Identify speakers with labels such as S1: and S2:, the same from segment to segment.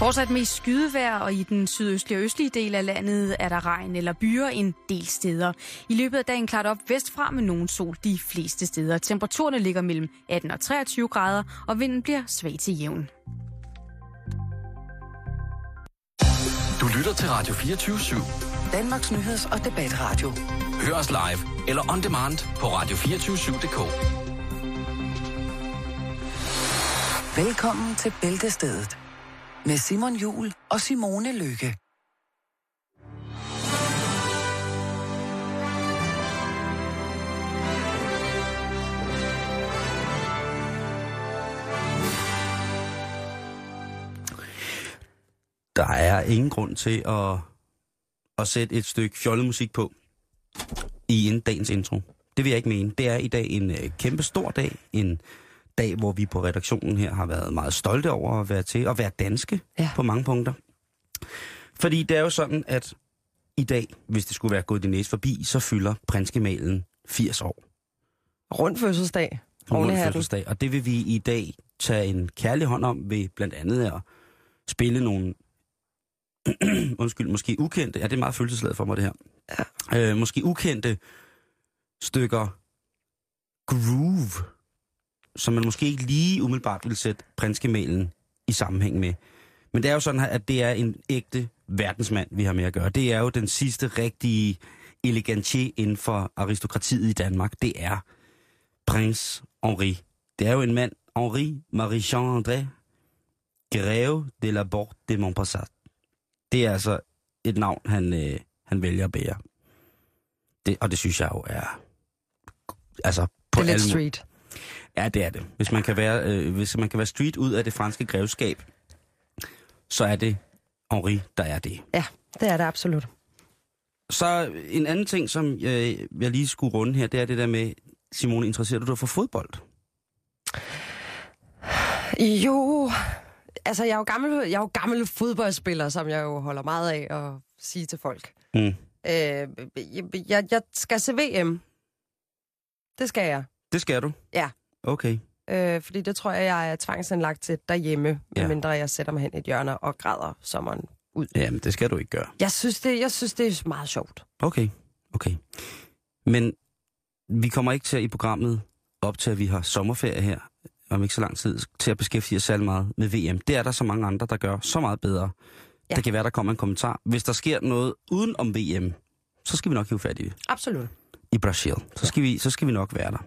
S1: Fortsat med skydevejr, og i den sydøstlige og østlige del af landet er der regn eller byer en del steder. I løbet af dagen klart op vestfra med nogen sol de fleste steder. Temperaturerne ligger mellem 18 og 23 grader, og vinden bliver svag til jævn.
S2: Du lytter til Radio 24 /7.
S3: Danmarks nyheds- og debatradio.
S2: Hør os live eller on demand på radio247.dk.
S3: Velkommen til Bæltestedet med Simon Jul og Simone Lykke.
S4: Der er ingen grund til at, at sætte et stykke fjollemusik på i en dagens intro. Det vil jeg ikke mene. Det er i dag en øh, kæmpe stor dag. En dag, hvor vi på redaktionen her har været meget stolte over at være til at være danske
S5: Ja.
S4: på mange punkter. Fordi det er jo sådan, at i dag, hvis det skulle være gået din næse forbi, så fylder prinsgemalen 80 år.
S5: Rund fødselsdag.
S4: Rundt fødselsdag. Og det vil vi i dag tage en kærlig hånd om ved blandt andet at spille nogle, undskyld, måske ukendte, ja det er meget følelsesladet for mig det her, ja. øh, måske ukendte stykker groove, som man måske ikke lige umiddelbart vil sætte prinskemalen i sammenhæng med. Men det er jo sådan at det er en ægte verdensmand, vi har med at gøre. Det er jo den sidste rigtige elegantier inden for aristokratiet i Danmark. Det er prins Henri. Det er jo en mand, Henri Marie-Jean André, Greve de la Porte de Montpassat. Det er altså et navn, han, øh, han vælger at bære. Det, og det synes jeg jo er... Altså, på
S5: Det er lidt street.
S4: Ja, det er det. Hvis man kan være, øh, hvis man kan være street ud af det franske grevskab, så er det Henri, der er det.
S5: Ja, det er det absolut.
S4: Så en anden ting, som jeg, jeg lige skulle runde her, det er det der med, Simone, interesserer du dig for fodbold?
S5: Jo, altså jeg er jo gammel, jeg er jo gammel fodboldspiller, som jeg jo holder meget af at sige til folk.
S4: Mm.
S5: Øh, jeg, jeg, jeg skal se VM. Det skal jeg.
S4: Det skal du?
S5: Ja.
S4: Okay.
S5: Øh, fordi det tror jeg, jeg er tvangsindlagt til derhjemme,
S4: Ja.
S5: medmindre jeg sætter mig hen i et hjørne og græder sommeren ud.
S4: Jamen, det skal du ikke gøre.
S5: Jeg synes, det, jeg synes, det er meget sjovt.
S4: Okay, okay. Men vi kommer ikke til i programmet op til, at vi har sommerferie her, om ikke så lang tid, til at beskæftige os særlig meget med VM. Det er der så mange andre, der gør så meget bedre. Ja. Det kan være, der kommer en kommentar. Hvis der sker noget uden om VM, så skal vi nok hive fat i det.
S5: Absolut.
S4: I Brasil. Så skal, vi, så skal vi nok være der.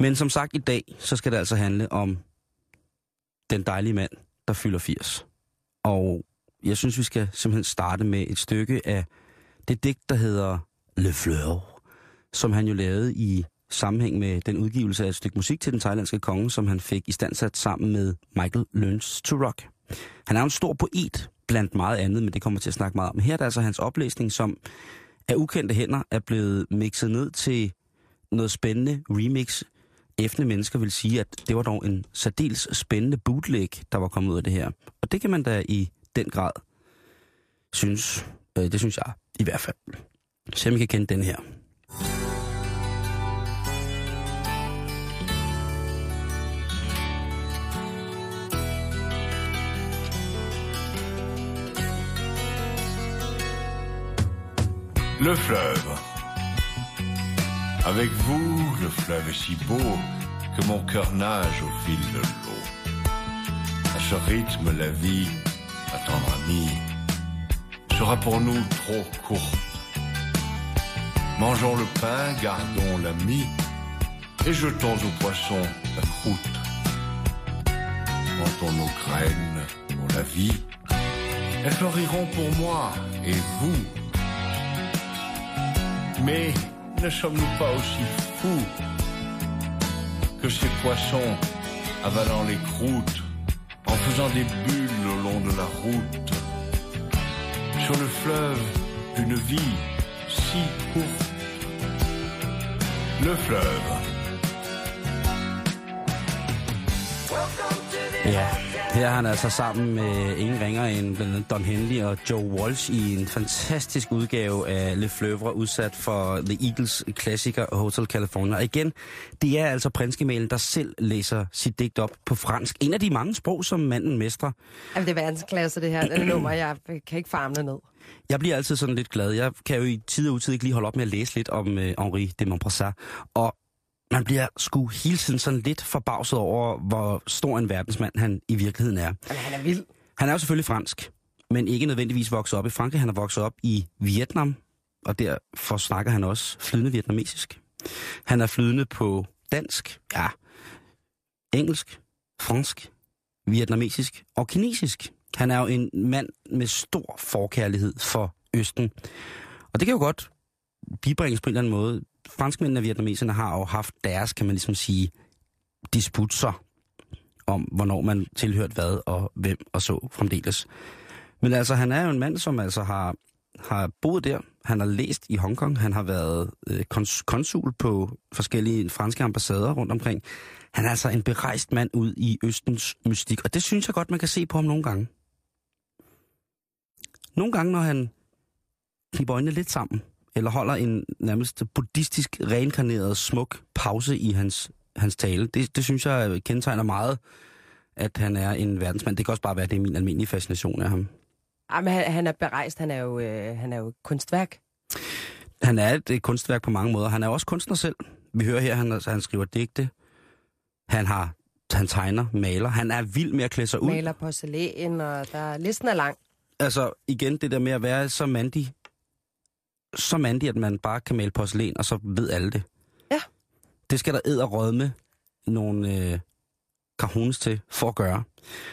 S4: Men som sagt i dag, så skal det altså handle om den dejlige mand, der fylder 80. Og jeg synes, vi skal simpelthen starte med et stykke af det digt, der hedder Le Fleur, som han jo lavede i sammenhæng med den udgivelse af et stykke musik til den thailandske konge, som han fik i standsat sammen med Michael Learns to Rock. Han er en stor poet, blandt meget andet, men det kommer til at snakke meget om. Her er der altså hans oplæsning, som af ukendte hænder er blevet mixet ned til noget spændende remix. Efter mennesker vil sige, at det var dog en særdeles spændende bootleg, der var kommet ud af det her. Og det kan man da i den grad synes. Øh, det synes jeg i hvert fald. Se om I kan kende den her.
S6: Le fleuve. Avec vous, le fleuve est si beau que mon cœur nage au fil de l'eau. À ce rythme, la vie, ma tendre amie, sera pour nous trop courte. Mangeons le pain, gardons la mie, et jetons aux poissons la croûte. Plantons nos graines pour la vie, elles fleuriront pour moi et vous. Mais ne sommes-nous pas aussi fous que ces poissons avalant les croûtes, en faisant des bulles au long de la route, sur le fleuve d'une vie si courte? Le fleuve.
S4: Ja, Her er han altså sammen med ingen ringer end blandt andet Don Henley og Joe Walsh i en fantastisk udgave af Le Fleuve, udsat for The Eagles klassiker Hotel California. Og igen, det er altså prinskemalen, der selv læser sit digt op på fransk. En af de mange sprog, som manden mestrer.
S5: Jamen, det er verdensklasse, det her det nummer. Jeg kan ikke farme det ned.
S4: Jeg bliver altid sådan lidt glad. Jeg kan jo i tid og utid ikke lige holde op med at læse lidt om øh, Henri de Montbrasset. Og man bliver sgu hele tiden sådan lidt forbavset over, hvor stor en verdensmand han i virkeligheden er.
S5: Jamen, han er vild.
S4: Han er jo selvfølgelig fransk, men ikke nødvendigvis vokset op i Frankrig. Han er vokset op i Vietnam, og derfor snakker han også flydende vietnamesisk. Han er flydende på dansk, ja, engelsk, fransk, vietnamesisk og kinesisk. Han er jo en mand med stor forkærlighed for Østen. Og det kan jo godt bibringes på en eller anden måde. Franskmændene og vietnameserne har jo haft deres, kan man ligesom sige, disputser om, hvornår man tilhørte hvad og hvem og så fremdeles. Men altså, han er jo en mand, som altså har, har boet der. Han har læst i Hongkong. Han har været øh, kons- konsul på forskellige franske ambassader rundt omkring. Han er altså en berejst mand ud i Østens mystik, og det synes jeg godt, man kan se på ham nogle gange. Nogle gange, når han kniber øjnene lidt sammen, eller holder en nærmest buddhistisk reinkarneret smuk pause i hans, hans tale, det, det synes jeg kendetegner meget, at han er en verdensmand. Det kan også bare være, det er min almindelige fascination af ham.
S5: Jamen, han, han er berejst. Han er jo, øh, han er jo kunstværk.
S4: Han er et, et kunstværk på mange måder. Han er også kunstner selv. Vi hører her, han, han skriver digte. Han har han tegner, maler. Han er vild med at klæde sig ud.
S5: Maler porcelæn, og der, listen er lang.
S4: Altså igen, det der med at være så mandig, så mandig, at man bare kan male porcelæn, og så ved alle det.
S5: Ja.
S4: Det skal der ed og rødme nogle øh, kahunes til for at gøre.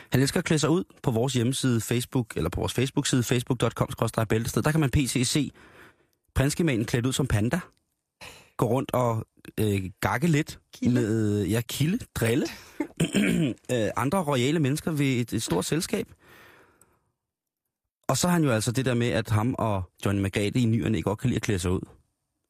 S4: Han elsker at klæde sig ud på vores hjemmeside Facebook, eller på vores Facebook-side, facebook.com-bæltested. Der kan man pc se prinskemanen klædt ud som panda. Gå rundt og øh, gakke lidt
S5: Kilde.
S4: med, ja, kilde, drille. øh, andre royale mennesker ved et, et stort selskab. Og så har han jo altså det der med, at ham og Johnny Magate i nyerne ikke godt kan lide at klæde sig ud.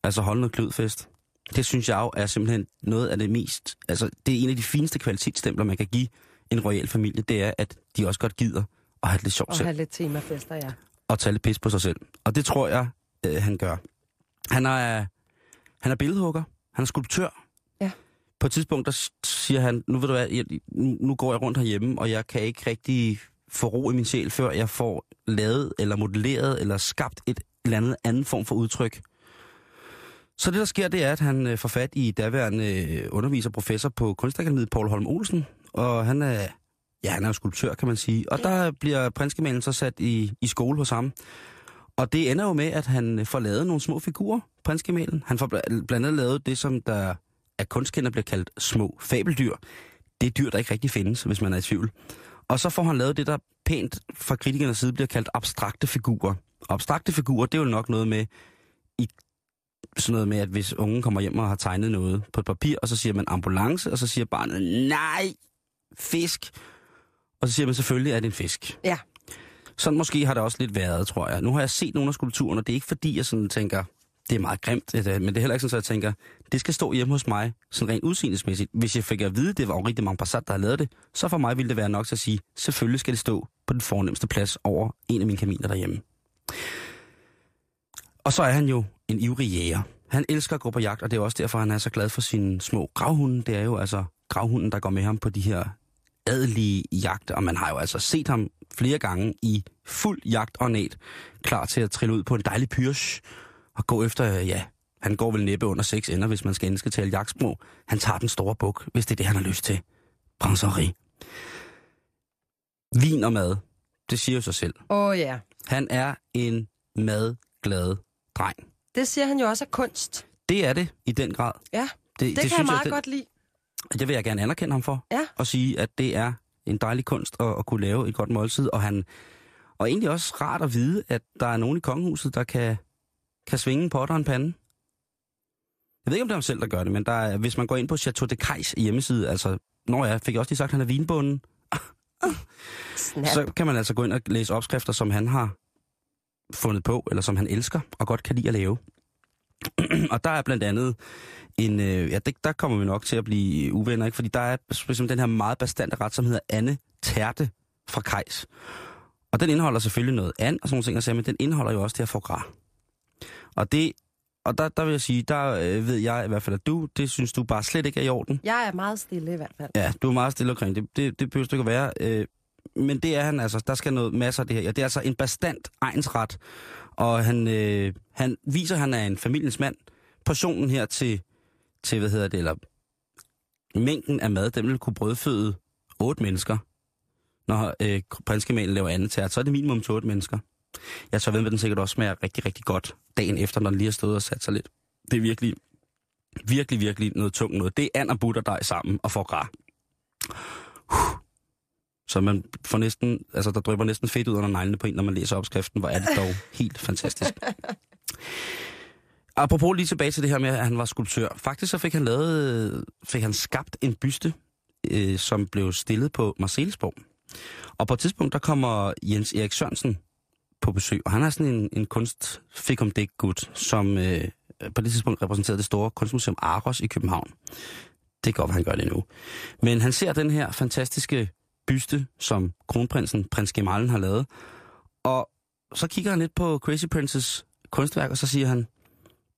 S4: Altså holde noget klødfest. Det synes jeg jo er simpelthen noget af det mest... Altså, det er en af de fineste kvalitetsstempler, man kan give en royal familie. Det er, at de også godt gider at have lidt sjovt
S5: Og
S4: selv.
S5: have lidt temafester, ja.
S4: Og tage lidt pis på sig selv. Og det tror jeg, øh, han gør. Han er, han er billedhugger. Han er skulptør.
S5: Ja.
S4: På et tidspunkt, der siger han, nu ved du hvad, jeg, nu går jeg rundt herhjemme, og jeg kan ikke rigtig få ro i min sjæl, før jeg får lavet, eller modelleret, eller skabt et eller andet anden form for udtryk. Så det, der sker, det er, at han øh, får fat i daværende øh, underviser professor på Kunstakademiet, Paul Holm Olsen, og han er, ja, han er jo skulptør, kan man sige. Og der bliver prinskemalen så sat i, i skole hos ham. Og det ender jo med, at han får lavet nogle små figurer, prinskemalen. Han får bla- blandt andet lavet det, som der af kunstkender bliver kaldt små fabeldyr. Det er dyr, der ikke rigtig findes, hvis man er i tvivl. Og så får han lavet det, der pænt fra kritikernes side bliver kaldt abstrakte figurer. Og abstrakte figurer, det er jo nok noget med, i sådan noget med, at hvis ungen kommer hjem og har tegnet noget på et papir, og så siger man ambulance, og så siger barnet, nej, fisk. Og så siger man selvfølgelig, at det er en fisk.
S5: Ja.
S4: Sådan måske har det også lidt været, tror jeg. Nu har jeg set nogle af skulpturerne, og det er ikke fordi, jeg sådan tænker, det er meget grimt, det men det er heller ikke sådan, at jeg tænker, det skal stå hjemme hos mig, sådan rent udseendesmæssigt. Hvis jeg fik at vide, det var jo rigtig mange Passat, der havde lavet det, så for mig ville det være nok til at sige, selvfølgelig skal det stå på den fornemmeste plads over en af mine kaminer derhjemme. Og så er han jo en ivrig jæger. Han elsker at gå på jagt, og det er også derfor, han er så glad for sine små gravhunde. Det er jo altså gravhunden, der går med ham på de her adelige jagter, og man har jo altså set ham flere gange i fuld jagt og net, klar til at trille ud på en dejlig pyrsch og gå efter, ja, han går vel næppe under seks ender, hvis man skal endelig tale jagtsprog. Han tager den store buk, hvis det er det, han har lyst til. Henri. Vin og mad, det siger jo sig selv.
S5: Åh oh, ja.
S4: Han er en madglad dreng.
S5: Det siger han jo også er kunst.
S4: Det er det i den grad.
S5: Ja,
S4: Det,
S5: det, det kan jeg meget
S4: det,
S5: godt lide.
S4: Det vil jeg gerne anerkende ham for.
S5: Ja.
S4: Og sige, at det er en dejlig kunst at, at kunne lave et godt måltid. Og, han, og egentlig også rart at vide, at der er nogen i kongehuset, der kan, kan svinge en pot og en pande. Jeg ved ikke, om det er ham selv, der gør det, men der er, hvis man går ind på Chateau de Kajs hjemmeside, altså, når jeg fik også lige sagt, at han er vinbunden, så kan man altså gå ind og læse opskrifter, som han har fundet på, eller som han elsker og godt kan lide at lave. og der er blandt andet en, øh, ja, det, der kommer vi nok til at blive uvenner, ikke? fordi der er simpelthen den her meget bastante ret, som hedder Anne Tærte fra Kajs. Og den indeholder selvfølgelig noget and og sådan nogle ting, men den indeholder jo også det her foie gras. Og det, og der, der vil jeg sige, der øh, ved jeg i hvert fald, at du, det synes du bare slet ikke er i orden.
S5: Jeg er meget stille i hvert fald.
S4: Ja, du er meget stille omkring det. Det, det behøver du ikke at være. Øh, men det er han altså. Der skal noget masser af det her. Ja, det er altså en bestandt egensret. Og han, øh, han viser, at han er en familiens mand. Portionen her til, til hvad hedder det, eller mængden af mad, den vil kunne brødføde otte mennesker. Når øh, prinskemalen laver andet tært, så er det minimum til otte mennesker. Jeg så ved med, den sikkert også smager rigtig, rigtig godt dagen efter, når den lige har stået og sat sig lidt. Det er virkelig, virkelig, virkelig noget tungt noget. Det er and og butterdej sammen og får gras. Så man får næsten, altså der drypper næsten fedt ud under neglene på en, når man læser opskriften. Hvor er det dog helt fantastisk. Apropos lige tilbage til det her med, at han var skulptør. Faktisk så fik han lavet, fik han skabt en byste, øh, som blev stillet på Marcellesborg. Og på et tidspunkt, der kommer Jens Erik Sørensen på besøg, og han er sådan en, en kunst fikum gut som øh, på det tidspunkt repræsenterede det store kunstmuseum Aros i København. Det går, hvad han gør det nu. Men han ser den her fantastiske byste, som kronprinsen, prins Gemalen, har lavet. Og så kigger han lidt på Crazy Princes kunstværk, og så siger han,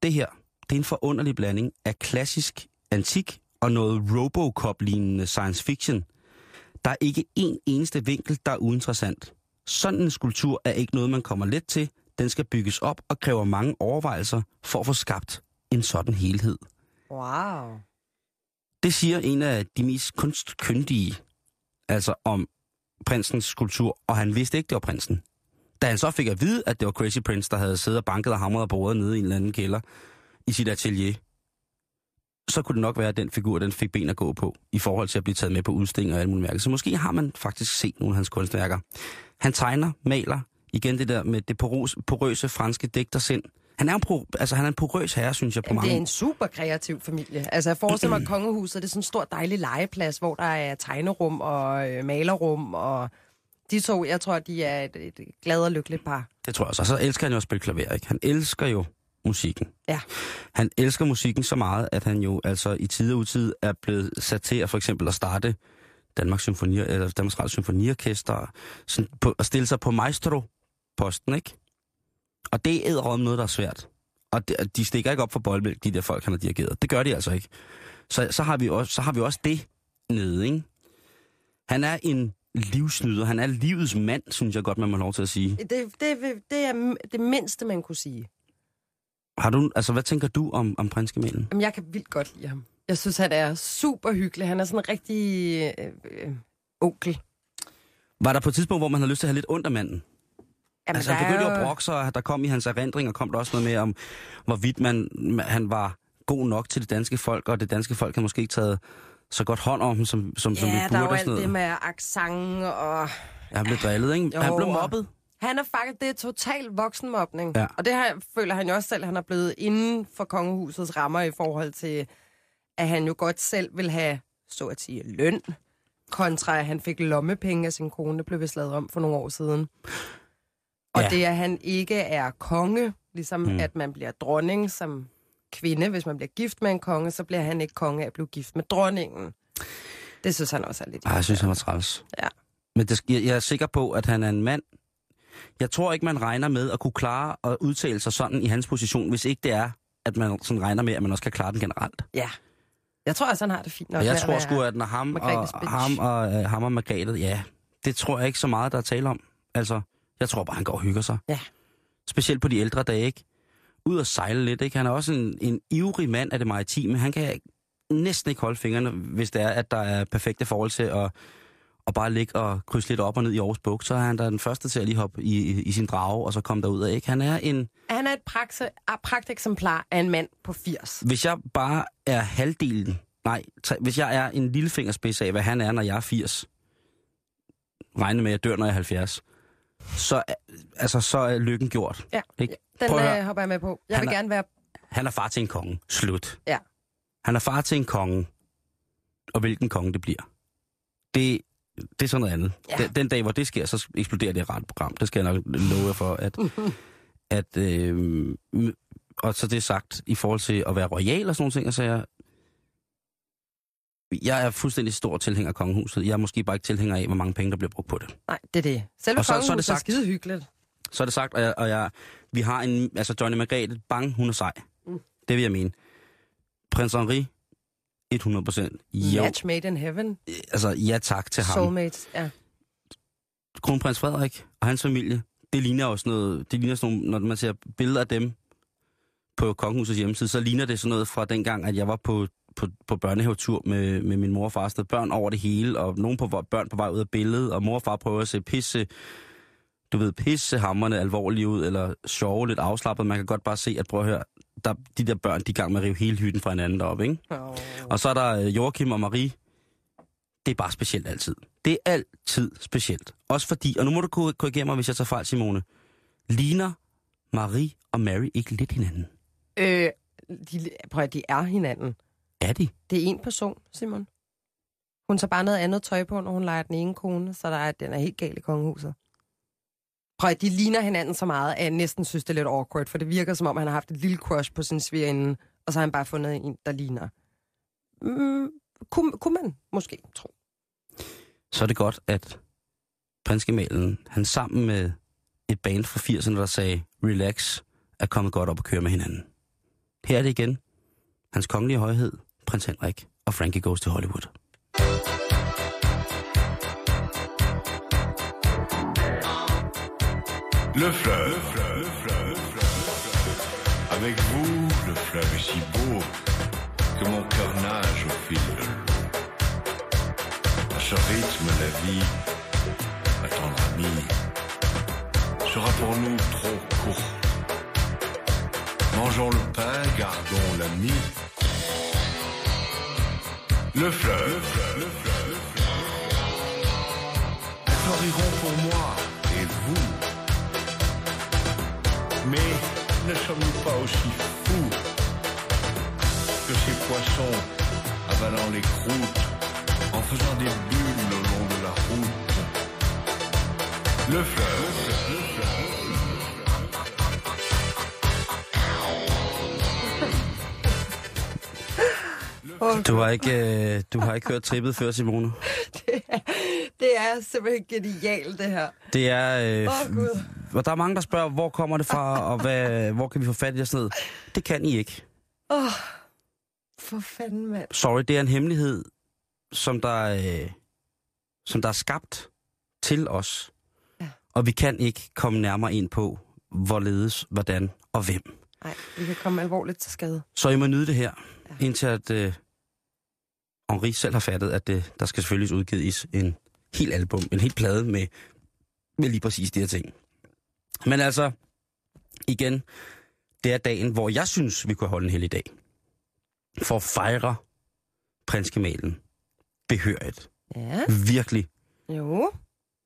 S4: det her, det er en forunderlig blanding af klassisk antik og noget Robocop-lignende science fiction. Der er ikke en eneste vinkel, der er uinteressant. Sådan en skulptur er ikke noget, man kommer let til. Den skal bygges op og kræver mange overvejelser for at få skabt en sådan helhed.
S5: Wow.
S4: Det siger en af de mest kunstkyndige, altså om prinsens skulptur, og han vidste ikke, det var prinsen. Da han så fik at vide, at det var Crazy Prince, der havde siddet og banket og hamret og boret nede i en eller anden kælder i sit atelier, så kunne det nok være, at den figur, den fik ben at gå på, i forhold til at blive taget med på udstillinger og alt muligt mærke. Så måske har man faktisk set nogle af hans kunstværker. Han tegner, maler, igen det der med det porøse, porøse franske digtersind. Han er, en pro, altså, han er en porøs herre, synes jeg, på
S5: Jamen,
S4: mange
S5: det er en super kreativ familie. Altså, jeg forestiller mig, at kongehuset det er sådan en stor, dejlig legeplads, hvor der er tegnerum og øh, malerrum, og de to, jeg tror, de er et, et glad og lykkeligt par.
S4: Det tror jeg også. Og så elsker han jo at spille klaver, ikke? Han elsker jo musikken.
S5: Ja.
S4: Han elsker musikken så meget, at han jo altså i tid og utid er blevet sat til at for eksempel at starte Danmarks, Symfoni, eller Danmarks Radio Symfoniorkester, sådan på, at stille sig på maestro-posten, ikke? Og det er om noget, der er svært. Og det, de stikker ikke op for boldmælk, de der folk, han har dirigeret. Det gør de altså ikke. Så, så, har, vi også, så har vi også det nede, ikke? Han er en livsnyder. Han er livets mand, synes jeg godt, man må lov til at sige.
S5: Det, det, det er det mindste, man kunne sige.
S4: Har du, altså, hvad tænker du om, om prinsgemalen?
S5: Jamen, jeg kan vildt godt lide ham. Jeg synes, han er super hyggelig. Han er sådan en rigtig øh, øh, onkel.
S4: Var der på et tidspunkt, hvor man havde lyst til at have lidt ondt af manden?
S5: Jamen,
S4: altså,
S5: der
S4: han begyndte jo at brokke sig, og der kom i hans erindring, og kom der også noget med om, hvorvidt man, han var god nok til det danske folk, og det danske folk har måske ikke taget så godt hånd om ham, som, som, som vi
S5: Ja,
S4: burde.
S5: der er jo
S4: og
S5: alt det med accent og...
S4: Ja, han blev drillet, ikke?
S5: Jo,
S4: han blev mobbet.
S5: Han er faktisk, det er total voksenmobning.
S4: Ja.
S5: Og det her føler han jo også selv, han er blevet inden for kongehusets rammer i forhold til, at han jo godt selv vil have, så at sige, løn, kontra at han fik lommepenge af sin kone, det blev vist lavet om for nogle år siden. Og
S4: Ja.
S5: det, at han ikke er konge, ligesom
S4: mm.
S5: at man bliver dronning som kvinde. Hvis man bliver gift med en konge, så bliver han ikke konge af at blive gift med dronningen. Det synes han også er lidt
S4: Ej, jeg synes, han var træls.
S5: Ja.
S4: Men det, jeg, jeg er sikker på, at han er en mand. Jeg tror ikke, man regner med at kunne klare at udtale sig sådan i hans position, hvis ikke det er, at man sådan regner med, at man også kan klare den generelt.
S5: Ja. Jeg tror også, han har det fint nok.
S4: Og jeg tror sgu, at når ham og,
S5: Margrethes bitch.
S4: ham og, øh, ham og Margrethe, ja, det tror jeg ikke så meget, der er tale om. Altså, jeg tror bare, han går og hygger sig.
S5: Ja.
S4: Specielt på de ældre dage, ikke? Ud og sejle lidt, ikke? Han er også en, en ivrig mand af det maritime. Han kan næsten ikke holde fingrene, hvis det er, at der er perfekte forhold til at, at bare ligge og krydse lidt op og ned i Aarhus Bugt. Så er han da den første til at lige hoppe i, i, i sin drage, og så komme derud af, ikke? Han er en...
S5: Han er et prakse, ah, pragteksemplar af en mand på 80.
S4: Hvis jeg bare er halvdelen, nej, tre, hvis jeg er en lille fingerspids af, hvad han er, når jeg er 80, regne med, at jeg dør, når jeg er 70, så, altså, så er lykken gjort.
S5: Ja,
S4: Ikke?
S5: den
S4: Prøv
S5: øh, hopper jeg med på. Jeg
S4: Han
S5: vil
S4: er-
S5: gerne være...
S4: Han er far til en konge. Slut.
S5: Ja.
S4: Han er far til en konge. Og hvilken konge det bliver. Det, det er sådan noget andet.
S5: Ja.
S4: Den, den dag, hvor det sker, så eksploderer det ret program. Det skal jeg nok love jer for, at... at øh, og så det sagt, i forhold til at være royal og sådan nogle ting, så jeg, jeg er fuldstændig stor tilhænger af kongehuset. Jeg er måske bare ikke tilhænger af, hvor mange penge, der bliver brugt på det.
S5: Nej, det er det. Selve
S4: Og så- så er det
S5: kongehuset er,
S4: sagt.
S5: skide hyggeligt.
S4: Så er det sagt, og, jeg, og jeg, vi har en, altså Johnny Margrethe, bang, hun er sej.
S5: Mm.
S4: Det vil jeg mene. Prins Henri, 100 procent. Jo,
S5: Match made in heaven.
S4: altså ja tak til ham.
S5: Soulmates, ja.
S4: Kronprins Frederik og hans familie, det ligner også noget, det ligner sådan nogle, når man ser billeder af dem på kongehusets hjemmeside, så ligner det sådan noget fra dengang, at jeg var på, på, på børnehavetur med, med min mor og far. Børn over det hele, og nogen på, børn på vej ud af billedet, og mor og far prøver at se pisse, du ved, pisse hammerne alvorlige ud, eller sjove, lidt afslappet. Man kan godt bare se, at prøv at høre, der, de der børn, de er i gang med at rive hele hytten fra hinanden deroppe, ikke?
S5: Oh.
S4: Og så er der øh, Joachim og Marie. Det er bare specielt altid. Det er altid specielt. Også fordi, og nu må du korri- korrigere mig, hvis jeg tager fejl, Simone. Ligner Marie og Mary ikke lidt hinanden?
S5: Øh, de, prøv at de er hinanden.
S4: Er de?
S5: Det er en person, Simon. Hun tager bare noget andet tøj på, når hun leger den ene kone, så der er, den er helt gal i kongehuset. Prøv at de ligner hinanden så meget, at jeg næsten synes, det er lidt awkward, for det virker som om, han har haft et lille crush på sin svigerinde, og så har han bare fundet en, der ligner. Mm, kunne, kunne man måske tro.
S4: Så er det godt, at prinsgemalen, han sammen med et band fra 80'erne, der sagde, relax, er kommet godt op og køre med hinanden. Her er det igen. Hans kongelige højhed, prins Henrik og Frankie Goes to Hollywood.
S6: Le fleuve, le fleuve, le fleuve, le fleuve. Avec vous, le fleuve est si beau que mon cœur nage au fil de l'eau. À ce rythme, la vie, ma tendre amie, sera pour nous trop courte. Mangeons le pain, gardons l'ami. Le fleuve, le fleuve, le fleuve, le fleuve. Pour moi Mais ne sommes-nous pas aussi fous que ces poissons avalant les croûtes en faisant des bulles au long de la route? Le fleuve, le fleuve.
S4: Du har ikke, øh, du har ikke hørt trippet før, Simone.
S5: Det er simpelthen genialt, det her.
S4: Det er... Øh,
S5: Gud.
S4: Og der er mange, der spørger, hvor kommer det fra, og hvad, hvor kan vi få fat i det sådan noget. Det kan I ikke.
S5: Åh, oh, for fanden, mand.
S4: Sorry, det er en hemmelighed, som der, øh, som der er skabt til os.
S5: Ja.
S4: Og vi kan ikke komme nærmere ind på, hvorledes, hvordan og hvem.
S5: Nej, vi kan komme alvorligt til skade.
S4: Så I må nyde det her,
S5: ja.
S4: indtil at øh, Henri selv har fattet, at det, der skal selvfølgelig udgives en helt album, en helt plade med, med lige præcis de her ting. Men altså, igen, det er dagen, hvor jeg synes, vi kunne holde en hel dag. For at fejre prinsgemalen behørigt.
S5: Ja,
S4: Virkelig
S5: jo.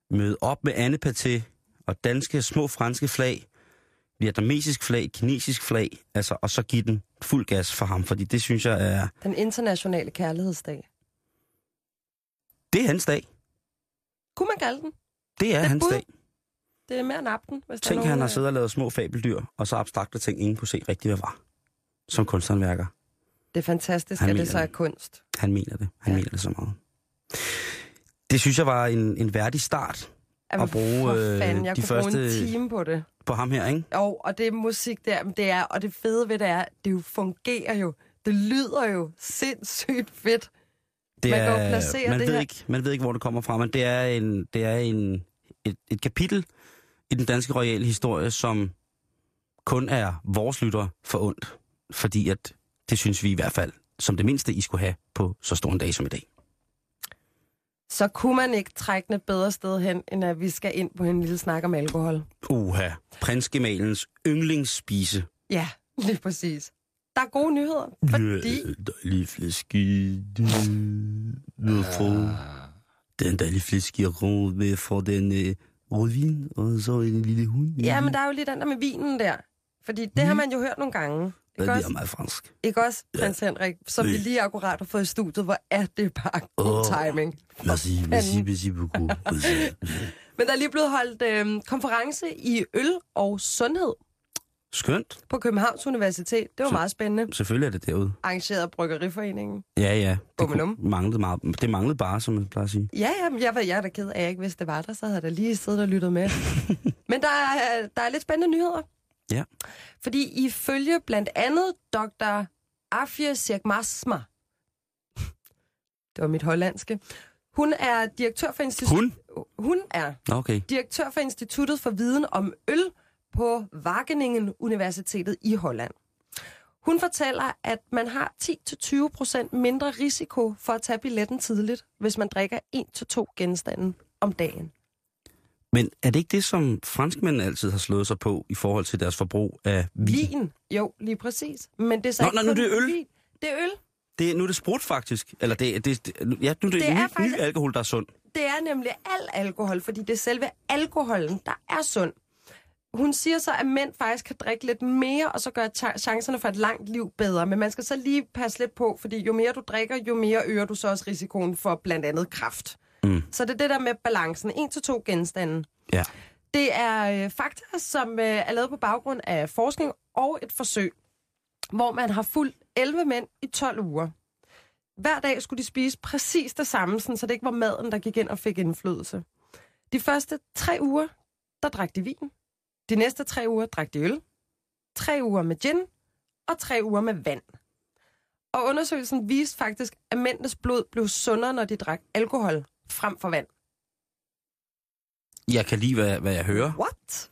S4: møde op med Anne Paté og danske små franske flag, vietnamesisk flag, kinesisk flag, altså, og så give den fuld gas for ham, fordi det synes jeg er,
S5: Den internationale kærlighedsdag.
S4: det er hans dag.
S5: Kunne man kalde den?
S4: Det er
S5: Det
S4: hans
S5: bud.
S4: dag.
S5: Det er mere end aften, hvis der
S4: Tænk,
S5: nogen,
S4: han har
S5: øh,
S4: siddet og lavet små fabeldyr, og så abstrakte ting, ingen kunne se rigtigt, hvad var. Som kunsthåndværker.
S5: Det er fantastisk,
S4: Han
S5: at det så er
S4: det.
S5: kunst.
S4: Han mener det. Han
S5: Ja.
S4: mener det så meget. Det synes jeg var en, en værdig start
S5: Jamen,
S4: At bruge, øh,
S5: fanden, jeg
S4: de
S5: kunne bruge en
S4: første-
S5: time på det.
S4: på ham her, ikke?
S5: Jo, og det er musik der, men det er, og det fede ved det er, det jo fungerer jo. Det lyder jo sindssygt fedt.
S4: Det
S5: Man
S4: er,
S5: placere
S4: man
S5: det
S4: ved
S5: her.
S4: Ikke, man ved ikke, hvor det kommer fra, men det er, en, det er en, et, et kapitel i den danske royale historie, som kun er vores lytter for ondt. Fordi at det synes vi i hvert fald, som det mindste, I skulle have på så stor en dag som i dag.
S5: Så kunne man ikke trække den et bedre sted hen, end at vi skal ind på en lille snak om alkohol.
S4: Uha, prinsgemalens yndlingsspise.
S5: Ja, lige præcis. Der er gode nyheder, fordi...
S4: dejlig flæske. Hvorfor? Den dejlige flæske rød med for den øh, rødvin, og så en lille hund.
S5: Ja, men der er jo lige den der med vinen der. Fordi det har man jo hørt nogle gange.
S4: Ja,
S5: Ikke
S4: det
S5: også,
S4: er meget fransk.
S5: ikke også prins Henrik, som vi
S4: Ja.
S5: lige akkurat har fået i studiet, hvor er det bare god
S4: Åh.
S5: timing.
S4: Merci, merci, merci beaucoup.
S5: Men der er lige blevet holdt øh, konference i øl og sundhed.
S4: Skønt.
S5: på Københavns Universitet. Det var
S4: Så-
S5: meget spændende.
S4: Selvfølgelig er det derude.
S5: Arrangeret af Bryggeriforeningen.
S4: Ja, ja. Det
S5: Bummelum.
S4: kunne- manglede, meget, det manglede bare, som jeg plejer at sige.
S5: Ja, ja, men jeg, var, jeg er da ked af, at jeg ikke vidste, det var der. Så havde jeg da lige siddet og lyttet med. men der er, der er lidt spændende nyheder.
S4: Ja.
S5: Fordi ifølge blandt andet Dr. Afia Sirkmasma, det var mit hollandske, hun er direktør for instituttet.
S4: Hun?
S5: Hun er
S4: Nå, Okay.
S5: direktør for Instituttet for Viden om Øl på Wageningen Universitetet i Holland. Hun fortæller, at man har 10-20% mindre risiko for at tage billetten tidligt, hvis man drikker 1-2 genstande om dagen.
S4: Men er det ikke det, som franskmændene altid har slået sig på i forhold til deres forbrug af vin?
S5: Vin, jo, lige præcis. Men det er så
S4: Nå,
S5: ikke
S4: nå, nu er det øl.
S5: Vin. Det er øl.
S4: Det, nu er det sprut, faktisk. Eller det, det, det, ja, nu er det,
S5: Det
S4: det
S5: er
S4: ny,
S5: faktisk-
S4: ny alkohol, der er sund.
S5: Det er nemlig al alkohol, fordi det er selve alkoholen, der er sund. Hun siger så, at mænd faktisk kan drikke lidt mere, og så gør cha- chancerne for et langt liv bedre. Men man skal så lige passe lidt på, fordi jo mere du drikker, jo mere øger du så også risikoen for blandt andet kræft.
S4: Mm.
S5: Så det er det der med balancen. En til to genstande.
S4: Ja.
S5: Det er øh, fakta, som øh, er lavet på baggrund af forskning og et forsøg, hvor man har fulgt 11 mænd i 12 uger. Hver dag skulle de spise præcis det samme, sådan, så det ikke var maden, der gik ind og fik indflydelse. De første tre uger, der drak de vin. De næste tre uger drak de øl. Tre uger med gin. Og tre uger med vand. Og undersøgelsen viste faktisk, at mændenes blod blev sundere, når de drak alkohol frem for vand.
S4: Jeg kan lide, hvad, hvad jeg hører.
S5: What?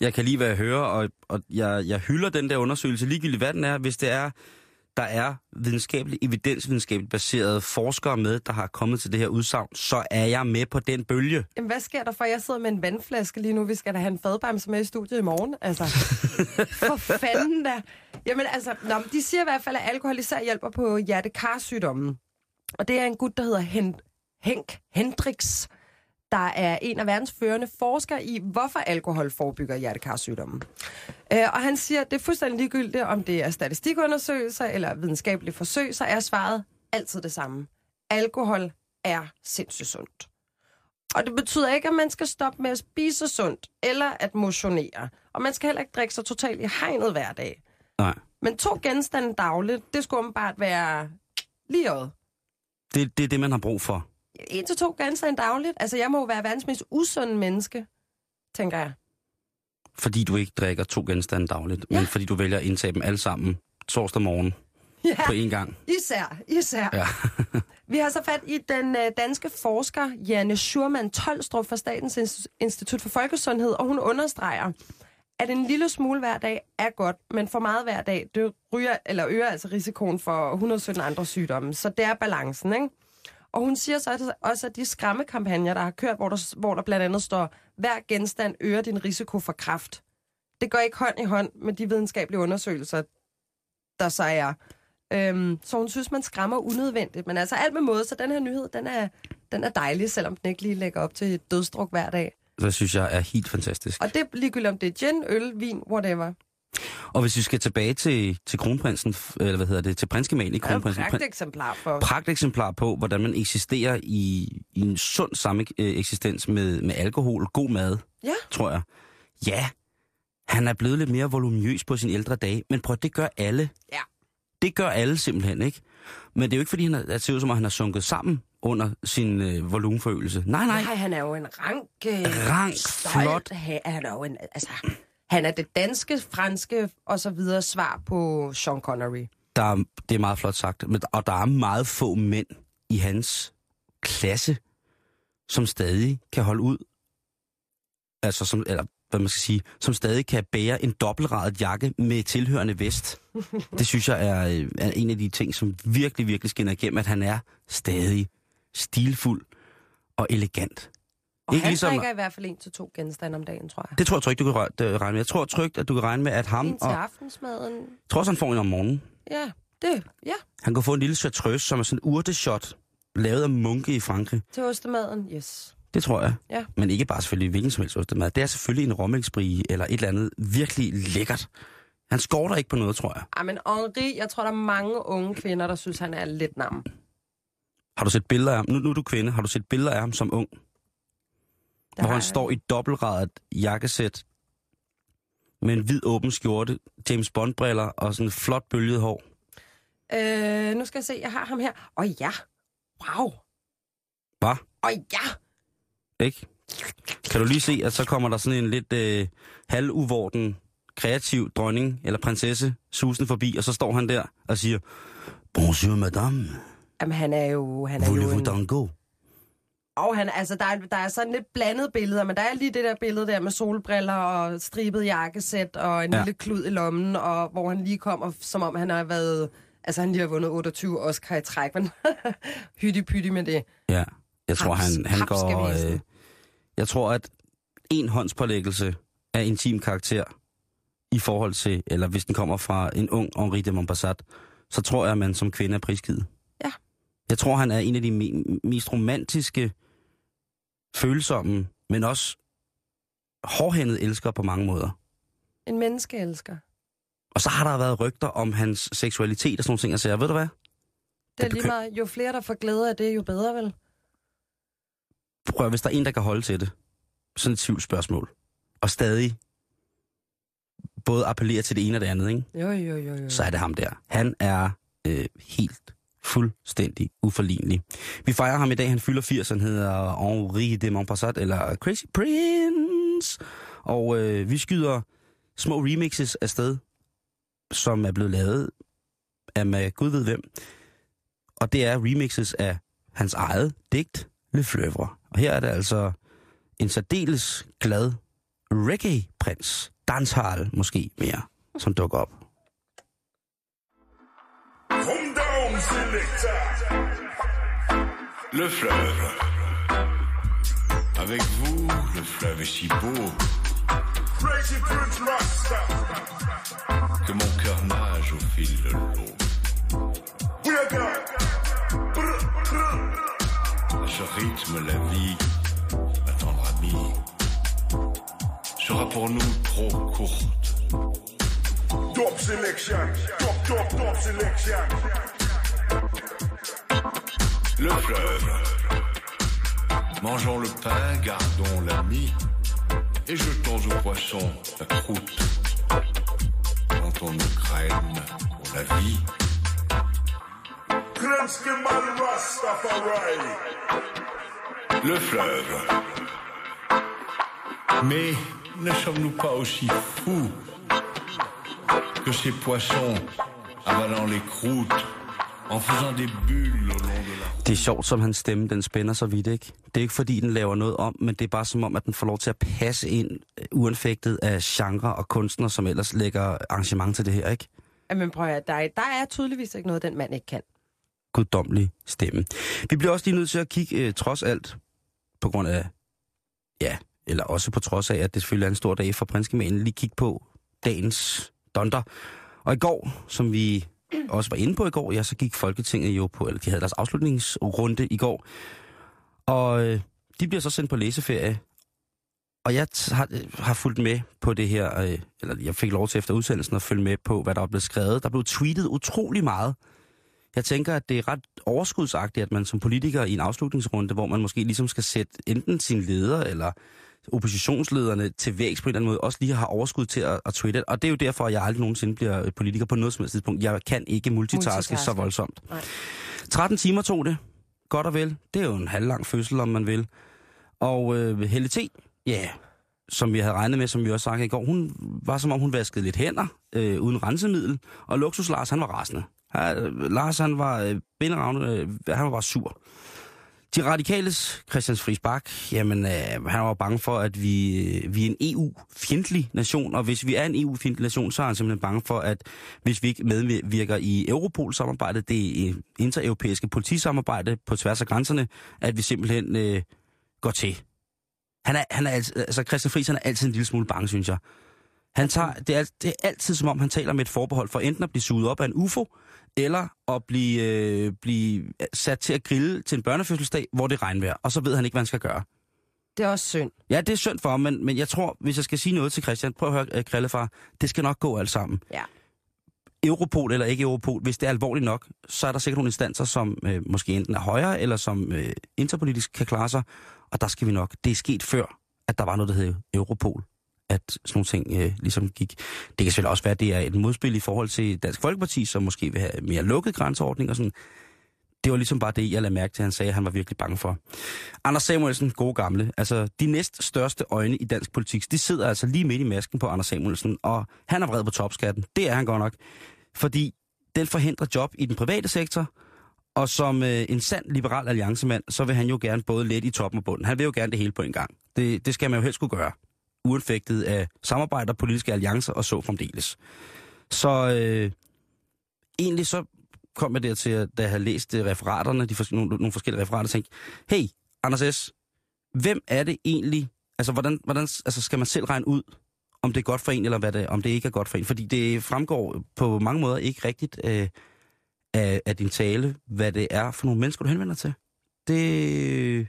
S4: Jeg kan lide, hvad jeg hører, og, og jeg, jeg hylder den der undersøgelse, ligegyldigt hvad den er, hvis det er, der er videnskabeligt, evidensvidenskabeligt baserede forskere med, der har kommet til det her udsagn, så er jeg med på den bølge.
S5: Jamen, hvad sker der for? Jeg sidder med en vandflaske lige nu. Vi skal da have en fadbamse med i studiet i morgen. Altså, for fanden da. Jamen altså, nå, de siger i hvert fald, at alkohol især hjælper på hjertekarsygdommen. Og det er en gut, der hedder Hen- Henk Hendricks, der er en af verdens førende forskere i, hvorfor alkohol forebygger hjertekarsygdommen. Øh, og han siger, at det er fuldstændig ligegyldigt, om det er statistikundersøgelser eller videnskabelige forsøg, så er svaret altid det samme. Alkohol er sindssygt sundt. Og det betyder ikke, at man skal stoppe med at spise sundt, eller at motionere. Og man skal heller ikke drikke sig totalt i hegnet hver dag.
S4: Nej.
S5: Men to genstande dagligt, det skulle åbenbart være lige øjet.
S4: Det, det er det, man har brug for.
S5: En til to genstande dagligt. Altså, jeg må jo være verdens mest usunde menneske, tænker jeg.
S4: Fordi du ikke drikker to genstande dagligt, ja. Men fordi du vælger at indtage dem alle sammen torsdag morgen
S5: Ja,
S4: på én gang.
S5: især, især.
S4: Ja.
S5: Vi har så fat i den øh, danske forsker Janne Schurman Tolstrup fra Statens Inst- Institut for Folkesundhed, og hun understreger, at en lille smule hver dag er godt, men for meget hver dag, det ryger, eller øger altså risikoen for 117 andre sygdomme. Så det er balancen, ikke? Og hun siger så også, at de skræmmekampagner, der har kørt, hvor der, hvor der blandt andet står, hver genstand øger din risiko for kræft. Det går ikke hånd i hånd med de videnskabelige undersøgelser, der så er. Øhm, så hun synes, man skræmmer unødvendigt. Men altså alt med måde, så den her nyhed, den er, den er dejlig, selvom den ikke lige lægger op til et dødsdruk hver dag.
S4: Det synes jeg er helt fantastisk.
S5: Og det ligegyldigt, om det er gin, øl, vin, whatever.
S4: Og hvis vi skal tilbage til, til kronprinsen, eller hvad hedder det, til prinskemagen i
S5: er jo et
S4: kronprinsen.
S5: pragteksemplar for...
S4: pragteksemplar på, hvordan man eksisterer i, i en sund samme eksistens med, med alkohol, god mad,
S5: Ja.
S4: tror jeg. Ja, han er blevet lidt mere voluminøs på sine ældre dage, men prøv, det gør alle.
S5: Ja.
S4: Det gør alle simpelthen, ikke? Men det er jo ikke, fordi han er, ser ud som, at han har sunket sammen under sin øh, volumenforøgelse. Nej, nej.
S5: Nej, han er jo en rank... Øh,
S4: Rank,
S5: stolt
S4: flot.
S5: ha- Han er jo en... Altså, han er det danske, franske og så videre svar på Sean Connery.
S4: Der er, det er meget flot sagt. Og der er meget få mænd i hans klasse, som stadig kan holde ud. Altså, som, eller hvad man skal sige, som stadig kan bære en dobbeltradet jakke med tilhørende vest. Det synes jeg er, øh, er en af de ting, som virkelig, virkelig skinner igennem, at han er stadig stilfuld og elegant.
S5: Og
S4: Ikke
S5: han
S4: ligesom-
S5: drikker i hvert fald en til to genstande om dagen, tror jeg.
S4: Det tror jeg trygt, du kan regne med. Jeg tror trygt, at du kan regne med, at ham...
S5: En til
S4: Og, jeg
S5: aftensmaden.
S4: tror også, han får en om morgenen.
S5: Ja, det. Ja,
S4: Han kan få en lille chartreuse, som er sådan en urteshot, lavet af munke i Frankrig.
S5: til ostemaden. Yes.
S4: Det tror jeg.
S5: Ja.
S4: Men ikke bare selvfølgelig hvilken som helst ostemad. Det er selvfølgelig en rommelsbrie eller et eller andet virkelig lækkert. Han skorter ikke på noget, tror jeg.
S5: Ej, men Henri, jeg tror, der er mange unge kvinder, der synes, han er lidt nam.
S4: Har du set billeder af ham? Nu, nu er du kvinde. Har du set billeder af ham som ung?
S5: Der
S4: hvor han står i dobbeltradet jakkesæt med en hvid åben skjorte, James Bond-briller og sådan et flot bølget hår.
S5: Øh, nu skal jeg se, jeg har ham her. Åh ja. Wow.
S4: Hvad?
S5: Åh ja.
S4: Ikke? Kan du lige se, at så kommer der sådan en lidt øh, halvuvorden, kreativ dronning eller prinsesse susen forbi, og så står han der og siger, Bonjour madame,
S5: Jamen, han er jo... Han er jo
S4: voulez-vous
S5: en...
S4: dango?
S5: Og han, altså, der, er, der er sådan lidt blandet billeder, men der er lige det der billede der med solbriller og stribet jakkesæt og en
S4: Ja.
S5: lille klud i lommen, og hvor han lige kommer, som om han har været... Altså, han lige har vundet 28 Oscar i træk, men hytti med det.
S4: Ja, jeg tror,
S5: Haps-
S4: han, han går... Øh, jeg tror, at en håndspålæggelse af intim karakter i forhold til, eller hvis den kommer fra en ung Henri de Montpassat, så tror jeg, at man som kvinde er prisgivet.
S5: Ja.
S4: Jeg tror, han er en af de me- mest romantiske, følsomme, men også hårdhændede elskere på mange måder.
S5: En menneskeelsker.
S4: Og så har der været rygter om hans seksualitet og sådan nogle ting, og jeg, ved du hvad?
S5: Det er lige meget. Jo flere, der får glæde af det, jo bedre vel.
S4: Prøv at, hvis der er en, der kan holde til det, sådan et tvivlsspørgsmål, og stadig både appellere til det ene og det andet, ikke?
S5: Jo, jo, jo, jo.
S4: så er det ham der. Han er øh, helt fuldstændig uforlignelig. Vi fejrer ham i dag, han fylder 80, han hedder Henri de Montpassat, eller Crazy Prince. Og øh, vi skyder små remixes afsted, som er blevet lavet af med Gud ved hvem. Og det er remixes af hans eget digt, Le Fleuve. Og her er det altså en særdeles glad reggae-prins, danshal måske mere, som dukker op.
S6: Le fleuve. Avec vous, le fleuve est si beau que mon cœur nage au fil de l'eau. Ce rythme, la vie, ma tendre amie, sera pour nous trop courte.
S7: Top selection. Top, top, top selection.
S6: Le fleuve. Mangeons le pain, gardons la mie et jetons aux poissons la croûte. Quand on nous craigne pour la vie, le fleuve. Mais ne sommes-nous pas aussi fous que ces poissons avalant les croûtes?
S4: Det er sjovt, som hans stemme, den spænder så vidt, ikke? Det er ikke fordi, den laver noget om, men det er bare som om, at den får lov til at passe ind, øh, uanfægtet af genre og kunstnere, som ellers lægger arrangement til det her, ikke?
S5: Jamen prøv at høre, der er, der er tydeligvis ikke noget, den mand ikke kan.
S4: Guddommelig stemme. Vi bliver også lige nødt til at kigge, øh, trods alt, på grund af, ja, eller også på trods af, at det selvfølgelig er en stor dag for prinskemanen, lige kigge på dagens donder. Og i går, som vi også var inde på i går, ja, så gik Folketinget jo på, eller de havde deres afslutningsrunde i går, og øh, de bliver så sendt på læseferie. Og jeg har, øh, har fulgt med på det her, øh, eller jeg fik lov til efter udsendelsen at følge med på, hvad der er blevet skrevet. Der blev tweetet utrolig meget. Jeg tænker, at det er ret overskudsagtigt, at man som politiker i en afslutningsrunde, hvor man måske ligesom skal sætte enten sin leder eller oppositionslederne til vægs på en eller anden måde, også lige har overskud til at, at tweete. Og det er jo derfor, at jeg aldrig nogensinde bliver politiker på noget som helst tidspunkt. Jeg kan ikke multitaske, multitaske. så voldsomt.
S5: Nej.
S4: 13 timer tog det. Godt og vel. Det er jo en halvlang fødsel, om man vil. Og øh, Helle T., ja, yeah, som vi havde regnet med, som vi også sagde i går, hun var som om, hun vaskede lidt hænder øh, uden rensemiddel. Og Luksus Lars, han var rasende. Ja, øh, Lars, han var øh, binderavne, øh, han var bare sur. De radikales, Christian Friis Bak, jamen, øh, han var bange for, at vi, øh, vi er en EU-fjendtlig nation, og hvis vi er en EU-fjendtlig nation, så er han simpelthen bange for, at hvis vi ikke medvirker i Europol-samarbejdet, det intereuropæiske politisamarbejde på tværs af grænserne, at vi simpelthen øh, går til. Han er, han er altid, altså Christian Friis, han er altid en lille smule bange, synes jeg. Han tager, det, er, det er altid som om, han taler med et forbehold for enten at blive suget op af en UFO, eller at blive, øh, blive sat til at grille til en børnefødselsdag, hvor det er regnvejr, og så ved han ikke, hvad han skal gøre.
S5: Det er også synd.
S4: Ja, det er synd for ham, men, men jeg tror, hvis jeg skal sige noget til Christian, prøv at høre, øh, Krillefar, det skal nok gå alt sammen.
S5: Ja.
S4: Europol eller ikke Europol, hvis det er alvorligt nok, så er der sikkert nogle instanser, som øh, måske enten er højere, eller som øh, interpolitisk kan klare sig, og der skal vi nok. Det er sket før, at der var noget, der hed Europol at sådan nogle ting øh, ligesom gik. Det kan selvfølgelig også være, at det er et modspil i forhold til Dansk Folkeparti, som måske vil have mere lukket grænseordning og sådan. Det var ligesom bare det, jeg lagde mærke til, at han sagde, at han var virkelig bange for. Anders Samuelsen, gode gamle. Altså, de næst største øjne i dansk politik, de sidder altså lige midt i masken på Anders Samuelsen, og han er vred på topskatten. Det er han godt nok. Fordi den forhindrer job i den private sektor, og som øh, en sand liberal alliancemand, så vil han jo gerne både let i toppen og bunden. Han vil jo gerne det hele på en gang. Det, det skal man jo helst kunne gøre. Uanfægtet af samarbejder, politiske alliancer og så fremdeles. Så øh, egentlig så kom jeg dertil, at da jeg havde læst øh, referaterne, de fors- nogle, nogle forskellige referater, tænkte, hey, Anders S., hvem er det egentlig, altså hvordan, hvordan altså, skal man selv regne ud, om det er godt for en, eller hvad det, om det ikke er godt for en? Fordi det fremgår på mange måder ikke rigtigt øh, af, af din tale, hvad det er for nogle mennesker, du henvender til. Det...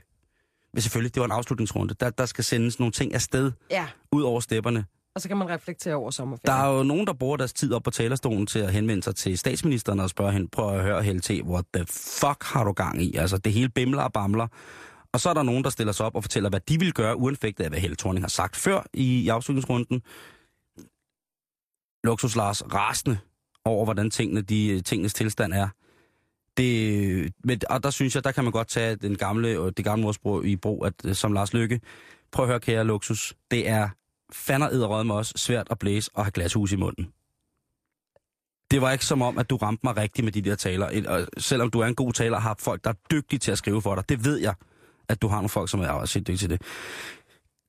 S4: Men selvfølgelig, det var en afslutningsrunde. Der, der skal sendes nogle ting afsted
S5: Ja,
S4: ud over stepperne.
S5: og så kan man reflektere over
S4: Der
S5: sommerferien.
S4: er jo nogen, der bruger deres tid op på talerstolen til at henvende sig til statsministeren og spørge hende, prøv at høre HLT, what the fuck har du gang i? Altså, det hele bimler og bamler. Og så er der nogen, der stiller sig op og fortæller, hvad de vil gøre, uanfægtet af, hvad Helle Thorning har sagt før i, i afslutningsrunden. Luxus Lars rasende over, hvordan tingene, de, tingenes tilstand er. Det, men, og der synes jeg, der kan man godt tage den gamle, øh, det gamle ordsprog i brug, at, øh, som Lars Lykke. Prøv at høre, kære luksus, Det er fanden med os svært at blæse og have glashus i munden. Det var ikke som om, at du ramte mig rigtigt med de der taler. Og selvom du er en god taler, har folk, der er dygtige til at skrive for dig. Det ved jeg, at du har nogle folk, som er også dygtige til det.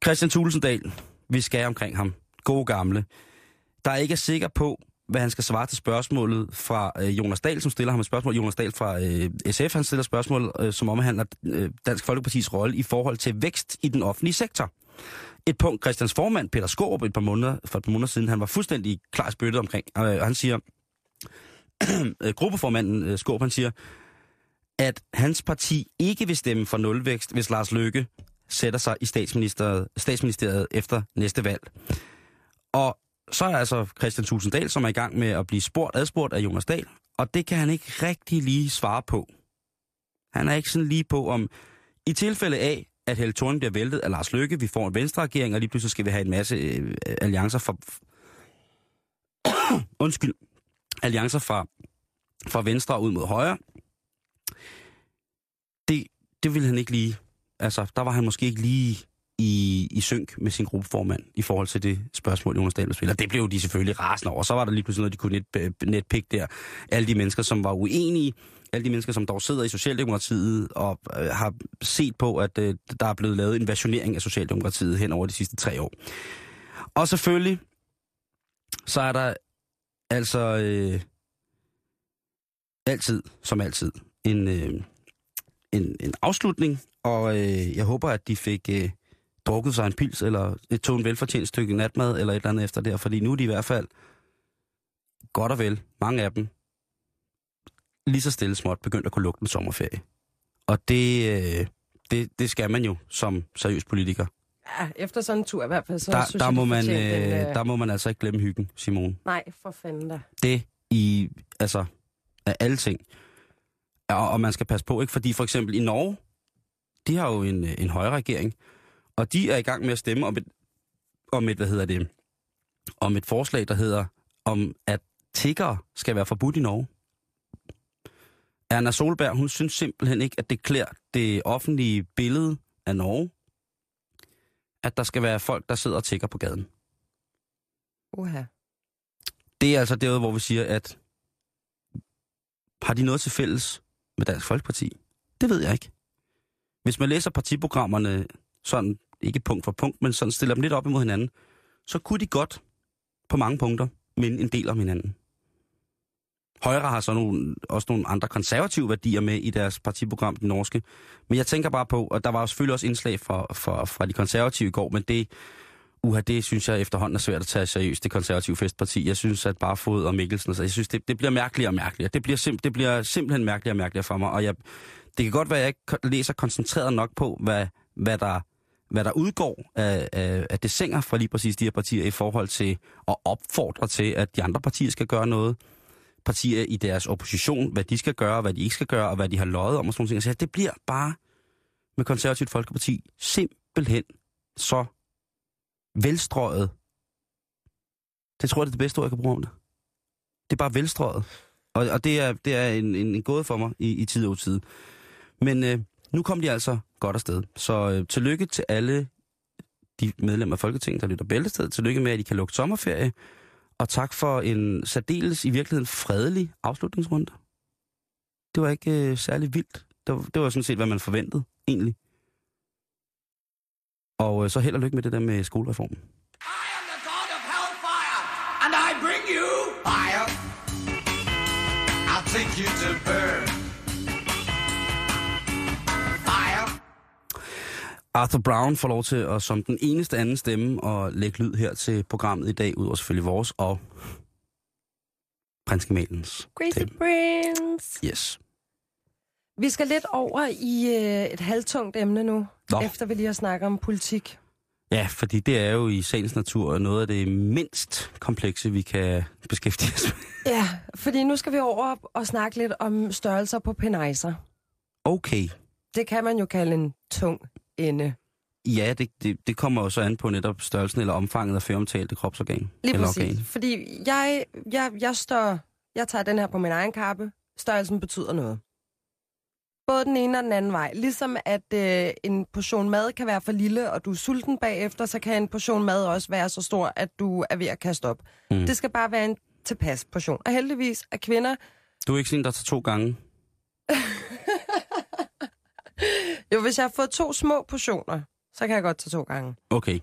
S4: Christian Tulsendal, vi skal omkring ham. God gamle. Der er ikke er sikker på, hvad han skal svare til spørgsmålet fra øh, Jonas Dahl, som stiller ham et spørgsmål. Jonas Dahl fra øh, SF, han stiller spørgsmål, øh, som omhandler øh, Dansk Folkepartis rolle i forhold til vækst i den offentlige sektor. Et punkt, Christians formand, Peter Skorup, et par måneder, for et par måneder siden, han var fuldstændig klar spyttet omkring. Øh, han siger, øh, gruppeformanden øh, Skorup, han siger, at hans parti ikke vil stemme for nulvækst, hvis Lars Løkke sætter sig i statsministeriet, statsministeriet efter næste valg. Og så er altså Christian Tulsendal, som er i gang med at blive spurgt, adspurgt af Jonas Dahl, og det kan han ikke rigtig lige svare på. Han er ikke sådan lige på, om i tilfælde af, at Helle Thorne bliver væltet af Lars Løkke, vi får en venstreregering, og lige pludselig skal vi have en masse øh, alliancer fra... Undskyld. Alliancer fra, fra venstre ud mod højre. Det, det vil han ikke lige... Altså, der var han måske ikke lige i, i synk med sin gruppeformand i forhold til det spørgsmål, Jonas Dahl spiller. Det blev de selvfølgelig rasende over. Så var der lige pludselig noget, de kunne net, øh, netpikke der. Alle de mennesker, som var uenige, alle de mennesker, som dog sidder i Socialdemokratiet og øh, har set på, at øh, der er blevet lavet en versionering af Socialdemokratiet hen over de sidste tre år. Og selvfølgelig, så er der altså øh, altid, som altid, en, øh, en, en afslutning, og øh, jeg håber, at de fik øh, drukket sig en pils, eller et tog en velfortjent stykke natmad, eller et eller andet efter der, fordi nu er de i hvert fald godt og vel, mange af dem, lige så stille småt begyndt at kunne lugte en sommerferie. Og det, øh, det, det skal man jo som seriøs politiker.
S5: Ja, efter sådan en tur i hvert fald, så
S4: Der,
S5: synes
S4: der,
S5: jeg,
S4: må man,
S5: fortjente en,
S4: øh,
S5: øh,
S4: der må man altså ikke glemme hyggen, Simone.
S5: Nej, for fanden da.
S4: det i, altså, af alle ting. Og, og man skal passe på, ikke? Fordi for eksempel i Norge, de har jo en, en højre regering, og de er i gang med at stemme om et, om et, hvad hedder det, om et forslag, der hedder, om at tiggere skal være forbudt i Norge. Erna Solberg, hun synes simpelthen ikke, at det klæder det offentlige billede af Norge, at der skal være folk, der sidder og tigger på gaden.
S5: Uha.
S4: Det er altså derude, hvor vi siger, at har de noget til fælles med Dansk Folkeparti? Det ved jeg ikke. Hvis man læser partiprogrammerne sådan, ikke punkt for punkt, men sådan stiller dem lidt op imod hinanden, så kunne de godt på mange punkter minde en del om hinanden. Højre har så nogle, også nogle andre konservative værdier med i deres partiprogram, den norske. Men jeg tænker bare på, og der var selvfølgelig også indslag fra, fra, fra de konservative i går, men det, uha, det synes jeg efterhånden er svært at tage seriøst, det konservative festparti. Jeg synes, at bare Fod og Mikkelsen, så jeg synes, det, det bliver mærkeligere og mærkeligere. Det bliver, sim, det bliver simpelthen mærkeligere og mærkeligere for mig, og jeg, det kan godt være, at jeg ikke læser koncentreret nok på, hvad, hvad der hvad der udgår af, af, af det sænger fra lige præcis de her partier i forhold til at opfordre til, at de andre partier skal gøre noget. Partier i deres opposition, hvad de skal gøre, hvad de ikke skal gøre, og hvad de har løjet om og sådan noget. Så det bliver bare med konservativt folkeparti simpelthen så velstrøget Det tror jeg, det er det bedste ord, jeg kan bruge om det. Det er bare velstrøget. Og, og det er, det er en, en, en gåde for mig i, i tid og tid. Men øh, nu kom de altså godt afsted. Så øh, tillykke til alle de medlemmer af Folketinget, der lytter Bæltested. Tillykke med, at I kan lukke sommerferie. Og tak for en særdeles, i virkeligheden fredelig afslutningsrunde. Det var ikke øh, særlig vildt. Det var, det var sådan set, hvad man forventede, egentlig. Og øh, så held og lykke med det der med skolereformen.
S8: I am the god of hellfire, and I bring you fire. I'll take you to burn.
S4: Arthur Brown får lov til at som den eneste anden stemme og lægge lyd her til programmet i dag, udover selvfølgelig vores og prins Gemalens.
S5: Crazy
S4: stemme.
S5: Prince.
S4: Yes.
S5: Vi skal lidt over i øh, et halvtungt emne nu,
S4: Nå.
S5: efter vi lige har snakket om politik.
S4: Ja, fordi det er jo i sagens natur noget af det mindst komplekse, vi kan beskæftige os med.
S5: Ja, fordi nu skal vi over og snakke lidt om størrelser på penejser.
S4: Okay.
S5: Det kan man jo kalde en tung ende.
S4: Ja, det, det, det kommer jo så an på netop størrelsen eller omfanget af føromtalte kropsorgan.
S5: Lige
S4: eller
S5: præcis.
S4: Organ.
S5: Fordi jeg, jeg, jeg, står, jeg tager den her på min egen kappe. Størrelsen betyder noget. Både den ene og den anden vej. Ligesom at øh, en portion mad kan være for lille, og du er sulten bagefter, så kan en portion mad også være så stor, at du er ved at kaste op.
S4: Mm.
S5: Det skal bare være en tilpas portion. Og heldigvis er kvinder...
S4: Du er ikke sådan, der tager to gange.
S5: Jo, hvis jeg har fået to små portioner, så kan jeg godt tage to gange.
S4: Okay.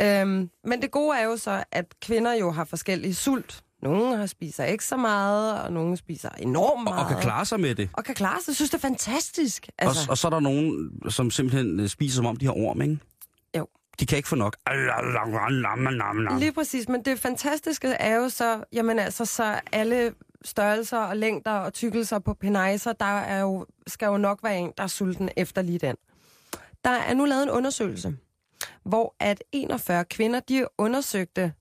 S5: Øhm, men det gode er jo så, at kvinder jo har forskellige sult. Nogle har spiser ikke så meget, og nogle spiser enormt
S4: Og,
S5: meget.
S4: og kan klare sig med det.
S5: Og kan klare sig. Synes, det er fantastisk.
S4: Altså. Og, og så er der nogen, som simpelthen øh, spiser som om de har orm, ikke?
S5: Jo.
S4: De kan ikke få nok.
S5: Lige præcis, men det fantastiske er jo så, jamen altså, så alle størrelser og længder og tykkelser på penejser, der er jo, skal jo nok være en, der er sulten efter lige den. Der er nu lavet en undersøgelse, hvor at 41 kvinder, de undersøgte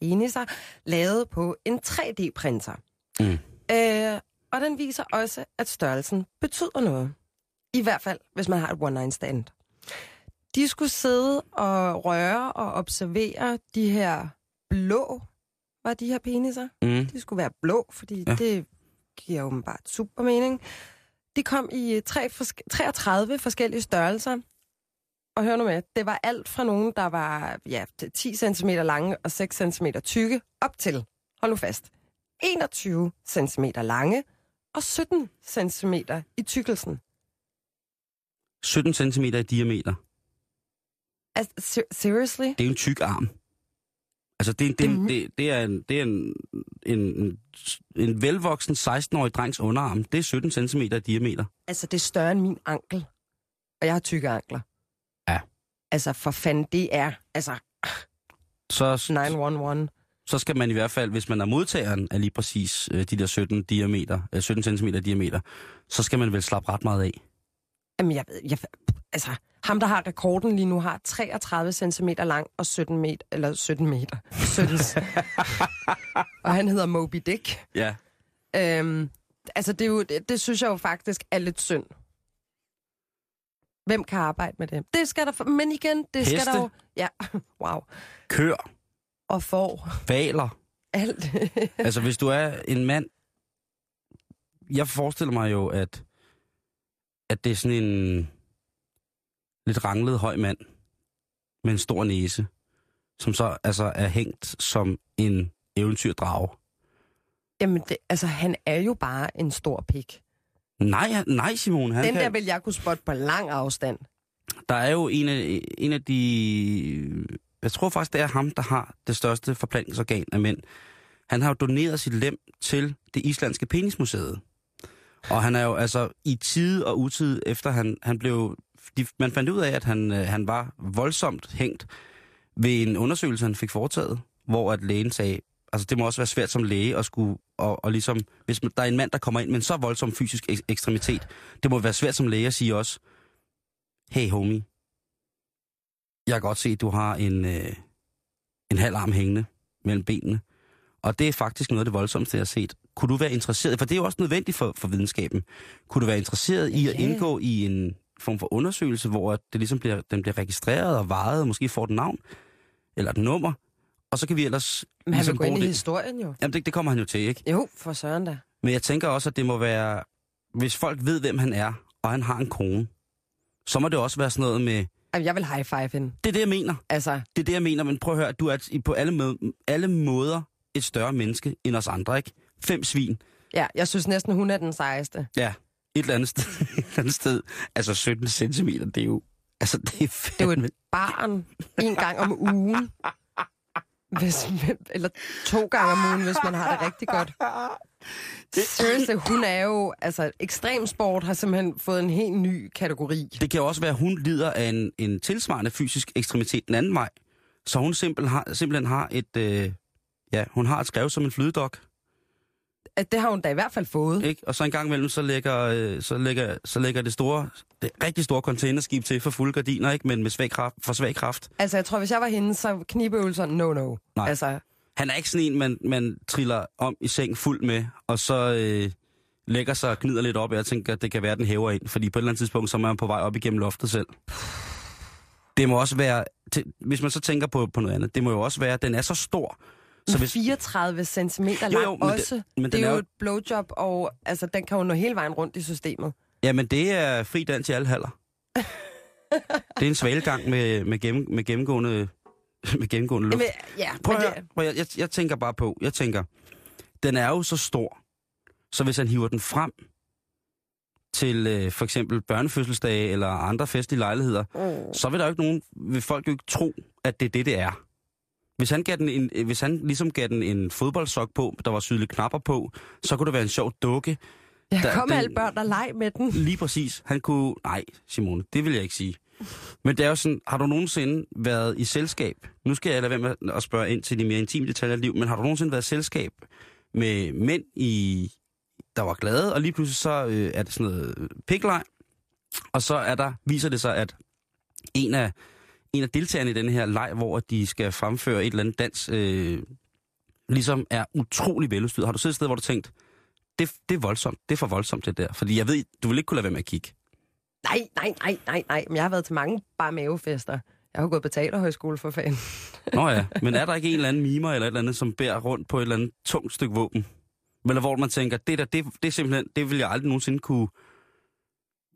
S5: peniser, lavet på en 3D-printer.
S4: Mm.
S5: Øh, og den viser også, at størrelsen betyder noget. I hvert fald, hvis man har et one-night stand. De skulle sidde og røre og observere de her blå, var de her peniser.
S4: Mm.
S5: De skulle være blå, fordi
S4: Ja.
S5: det giver åbenbart super mening. De kom i tre forsk- 33 forskellige størrelser. Og hør nu med, det var alt fra nogen, der var ja, 10 cm lange og 6 cm tykke, op til, hold nu fast, 21 cm lange og 17 cm i tykkelsen.
S4: 17 cm i diameter.
S5: Altså, ser- seriously?
S4: Det er en tyk arm. Altså, det, det,
S5: Det er
S4: det, det, er, en, det er en, en, en, en velvoksen 16-årig drengs underarm. Det er 17 cm i diameter.
S5: Altså, det er større end min ankel. Og jeg har tykke ankler.
S4: Ja.
S5: Altså, for fanden, det er, altså,
S4: Så,
S5: 911.
S4: så skal man i hvert fald, hvis man er modtageren af lige præcis øh, de der 17, diameter, øh, 17 cm i diameter, så skal man vel slappe ret meget af.
S5: Jamen, jeg ved, jeg, altså, ham, der har rekorden lige nu, har 33 cm lang og 17 meter, eller 17 meter, 17. og han hedder Moby Dick.
S4: Ja.
S5: Øhm, altså, det, er jo, det, det synes jeg jo faktisk er lidt synd. Hvem kan arbejde med det? Det skal der, men igen, det skal
S4: Heste?
S5: der jo... Ja, wow.
S4: Kør,
S5: Og får
S4: valer.
S5: alt.
S4: Altså, hvis du er en mand... Jeg forestiller mig jo, at, at det er sådan en lidt ranglet høj mand med en stor næse, som så altså er hængt som en eventyrdrage.
S5: Jamen, det, altså, han er jo bare en stor pik.
S4: Nej, nej Simon. Han
S5: Den
S4: kan,
S5: der vil jeg kunne spotte på lang afstand.
S4: Der er jo en af, en af de... Jeg tror faktisk, det er ham, der har det største forplantningsorgan af mænd. Han har jo doneret sit lem til det islandske penismuseet. Og han er jo altså i tid og utid, efter han, han blev... De, man fandt ud af, at han, øh, han var voldsomt hængt ved en undersøgelse, han fik foretaget, hvor at lægen sagde, altså det må også være svært som læge at skulle, og, og ligesom, hvis man- der er en mand, der kommer ind med en så voldsom fysisk ek- ekstremitet, det må være svært som læge at sige også, hey homie, jeg kan godt se, at du har en, øh, en halv arm hængende mellem benene. Og det er faktisk noget af det voldsomste, jeg har set. Kunne du være interesseret, for det er jo også nødvendigt for, for videnskaben, kunne du være interesseret i at indgå i en form for undersøgelse, hvor det ligesom bliver, den bliver registreret og varet, og måske får et navn eller et nummer, Og så kan vi ellers...
S5: Men han vil
S4: ligesom
S5: gå ind i
S4: det.
S5: historien jo.
S4: Jamen, det, det kommer han jo til, ikke?
S5: Jo, for søren da.
S4: Men jeg tænker også, at det må være... Hvis folk ved, hvem han er, og han har en kone, så må det også være sådan noget med...
S5: Jamen, jeg vil high five hende.
S4: Det er det, jeg mener.
S5: Altså,
S4: Det er det, jeg mener. Men prøv at høre, du er på alle, må- alle måder et større menneske end os andre, ikke? Fem svin.
S5: ja, jeg synes næsten, hun er den sejeste.
S4: Ja, et eller andet sted. et eller andet sted. Altså 17 cm, det er jo... Altså, det er
S5: Det er jo
S4: fandme...
S5: et barn en gang om ugen. Hvis, eller to gange om ugen, hvis man har det rigtig godt. Seriously, hun er jo... Altså, ekstremsport har simpelthen fået en helt ny kategori.
S4: Det kan også være, at hun lider af en, en tilsvarende fysisk ekstremitet den anden vej. Så hun simpelthen har, simpelthen har et... Øh, ja, hun har et skrev som en flydedok,
S5: At det har hun da i hvert fald fået.
S4: ikke? Og så en gang imellem, så lægger, øh, så lægger, så lægger det store, det rigtig store containerskib til for fulde gardiner, ikke? Men med svag kraft, for svag kraft.
S5: Altså, jeg tror, hvis jeg var hende, så knibeøvelser, no, no.
S4: Nej.
S5: Altså,
S4: Han er ikke sådan en, man, man triller om i seng fuld med, og så øh, lægger sig og gnider lidt op, og jeg tænker, at det kan være, at den hæver ind. Fordi på et eller andet tidspunkt, så er man på vej op igennem loftet selv. Det må også være, hvis man så tænker på, på noget andet, det må jo også være, at den er så stor. Så hvis,
S5: 34 cm lang
S4: Jo, jo, men det-
S5: også.
S4: men
S5: det
S4: den
S5: er jo
S4: jo-
S5: et blowjob, og altså, den kan jo nå hele vejen rundt i systemet.
S4: jamen, det er fri dans i alle halder. det er en svalegang med, med, gennem, med gennemgående, med gennemgående luft.
S5: Jamen, ja,
S4: Prøv at høre, at, høre, jeg, jeg tænker bare på, jeg tænker, den er jo så stor, så hvis han hiver den frem til øh, for eksempel børnefødselsdage eller andre festlige lejligheder,
S5: Mm.
S4: så vil der jo ikke nogen, vil folk jo ikke tro, at det er det, det er. Hvis han, gav den en, øh, hvis han ligesom gav den en fodboldsok på, der var sydelige knapper på, så kunne det være en sjov dukke.
S5: Ja,
S4: Der-
S5: kom
S4: den-
S5: alle børn og leg med den.
S4: Lige præcis. Han kunne... Nej, Simone, det vil jeg ikke sige. Men det er jo sådan, har du nogensinde været i selskab? Nu skal jeg lade være med at spørge ind til de mere intime detaljer af liv, men har du nogensinde været i selskab med mænd, i, der var glade, og lige pludselig så øh, er det sådan noget øh, pikkelej, og så er der, viser det sig, at en af, en af deltagerne i den her leg, hvor de skal fremføre et eller andet dans, øh, ligesom er utrolig veludstyret. Har du siddet et sted, hvor du tænkt, det, det er voldsomt, det er for voldsomt det der, fordi jeg ved, du vil ikke kunne lade være med at kigge.
S5: Nej, nej, nej, nej, nej. Men jeg har været til mange bare mavefester. Jeg har gået på teaterhøjskole for fanden.
S4: Nå ja, men er der ikke en eller anden mimer eller et eller andet, som bærer rundt på et eller andet tungt stykke våben? Eller hvor man tænker, det der, det, det simpelthen, det vil jeg aldrig nogensinde kunne...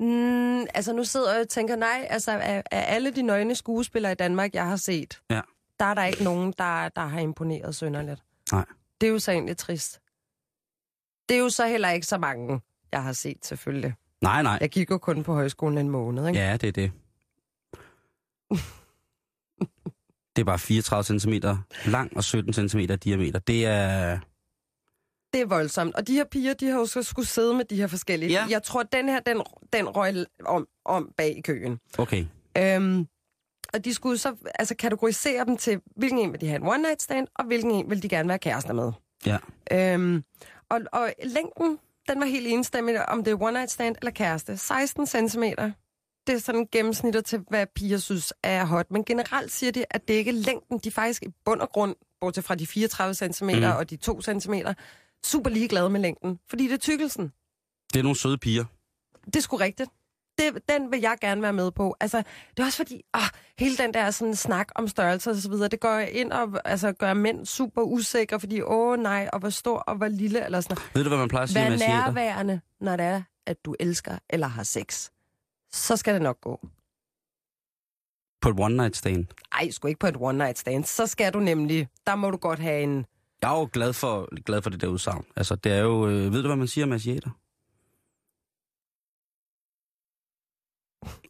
S5: Mm, altså nu sidder jeg og tænker, nej, altså af, af alle de nøgne skuespillere i Danmark, jeg har set,
S4: Ja.
S5: der er der ikke nogen, der, der har imponeret sønderligt.
S4: Nej.
S5: Det er jo så egentlig trist. Det er jo så heller ikke så mange, jeg har set selvfølgelig.
S4: Nej, nej.
S5: Jeg gik jo kun på højskolen en måned, ikke?
S4: Ja, det er det. Det er bare 34 cm lang og 17 cm diameter. Det er...
S5: Det er voldsomt. Og de her piger, de har jo så skulle sidde med de her forskellige.
S4: Ja.
S5: Jeg tror, den her, den, den røg om, om bag i køen.
S4: Okay.
S5: Øhm, og de skulle så altså, kategorisere dem til, hvilken en vil de have en one night stand, og hvilken en vil de gerne være kærester med.
S4: Ja.
S5: Øhm, og, og længden, den var helt enstemmig, om det er one night stand eller kæreste. 16 cm. Det er sådan gennemsnittet til, hvad piger synes er hot. Men generelt siger de, at det ikke er længden. De er faktisk i bund og grund, bortset fra de 34 cm mm. og de 2 cm, super ligeglade med længden. Fordi det er tykkelsen.
S4: Det er nogle søde piger.
S5: Det er sgu rigtigt. Det, den vil jeg gerne være med på. Altså, det er også fordi, ah, hele den der sådan, snak om størrelse og så videre, det går ind og altså, gør mænd super usikre, fordi åh nej, og hvor stor og hvor lille, eller sådan.
S4: Ved du, hvad man plejer at sige med
S5: nærværende, når det er, at du elsker eller har sex. Så skal det nok gå.
S4: På et one night stand.
S5: Ej, sgu ikke på et one night stand. Så skal du nemlig, der må du godt have en...
S4: Jeg er jo glad for, glad for det der udsagn. Altså, det er jo... Øh, ved du, hvad man siger om asiater?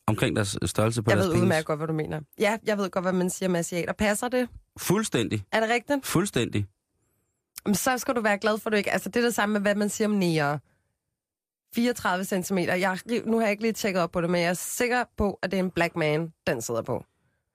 S4: Omkring deres størrelse på
S5: Jeg
S4: deres
S5: ved
S4: penis.
S5: udmærket godt, hvad du mener. Ja, jeg ved godt, hvad man siger med asiater. Passer det?
S4: Fuldstændig.
S5: Er det rigtigt?
S4: Fuldstændig.
S5: Jamen, så skal du være glad for, at du ikke... Altså, det er det samme med, hvad man siger om nære. 34 cm. Jeg, nu har jeg ikke lige tjekket op på det, men jeg er sikker på, at det er en black man, den sidder på.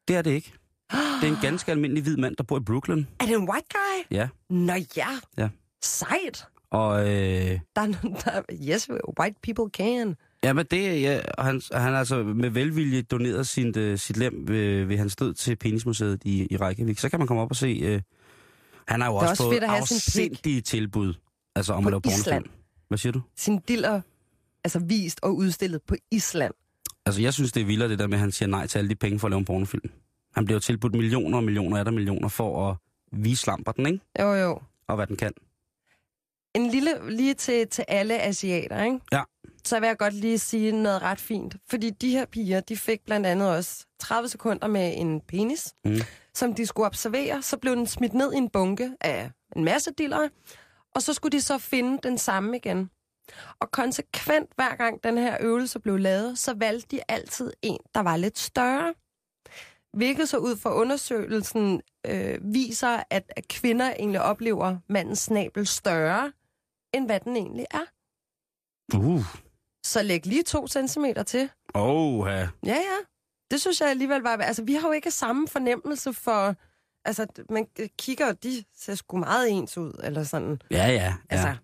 S4: Det er det ikke. Det er en ganske almindelig hvid mand, der bor i Brooklyn.
S5: Er det en white guy?
S4: Ja.
S5: Nå ja.
S4: Ja.
S5: Sejt.
S4: Og øh,
S5: Der er, der, yes, white people can.
S4: ja, men det, ja, og han, han altså med velvilje doneret sin, uh, sit lem ved, ved hans død til Penismuseet i, i Reykjavik. Så kan man komme op og se... Uh, han har jo
S5: Det
S4: også,
S5: også
S4: fået afsindige tilbud. Altså om
S5: På
S4: at lave pornofilm.
S5: Island.
S4: Hvad siger du?
S5: Sin diller, altså vist og udstillet på Island.
S4: Altså, jeg synes, det er vildere, det der med, at han siger nej til alle de penge for at lave en pornofilm. Han bliver tilbudt millioner og millioner af der millioner for at vislamper den, ikke?
S5: Jo, jo.
S4: Og hvad den kan.
S5: En lille lige til, til alle asiater, ikke?
S4: Ja.
S5: Så vil jeg godt lige sige noget ret fint. Fordi de her piger, de fik blandt andet også 30 sekunder med en penis,
S4: Mm.
S5: som de skulle observere. Så blev den smidt ned i en bunke af en masse dillere, og så skulle de så finde den samme igen. Og konsekvent, hver gang den her øvelse blev lavet, så valgte de altid en, der var lidt større. Hvilket så ud fra undersøgelsen øh, viser, at, at kvinder egentlig oplever mandens snabel større, end hvad den egentlig er.
S4: Uh.
S5: Så læg lige to centimeter til.
S4: Oh, ja.
S5: Ja, ja. Det synes jeg alligevel var... Altså, vi har jo ikke samme fornemmelse for... Altså, man kigger, de ser sgu meget ens ud, eller sådan.
S4: Ja, ja. ja.
S5: Altså,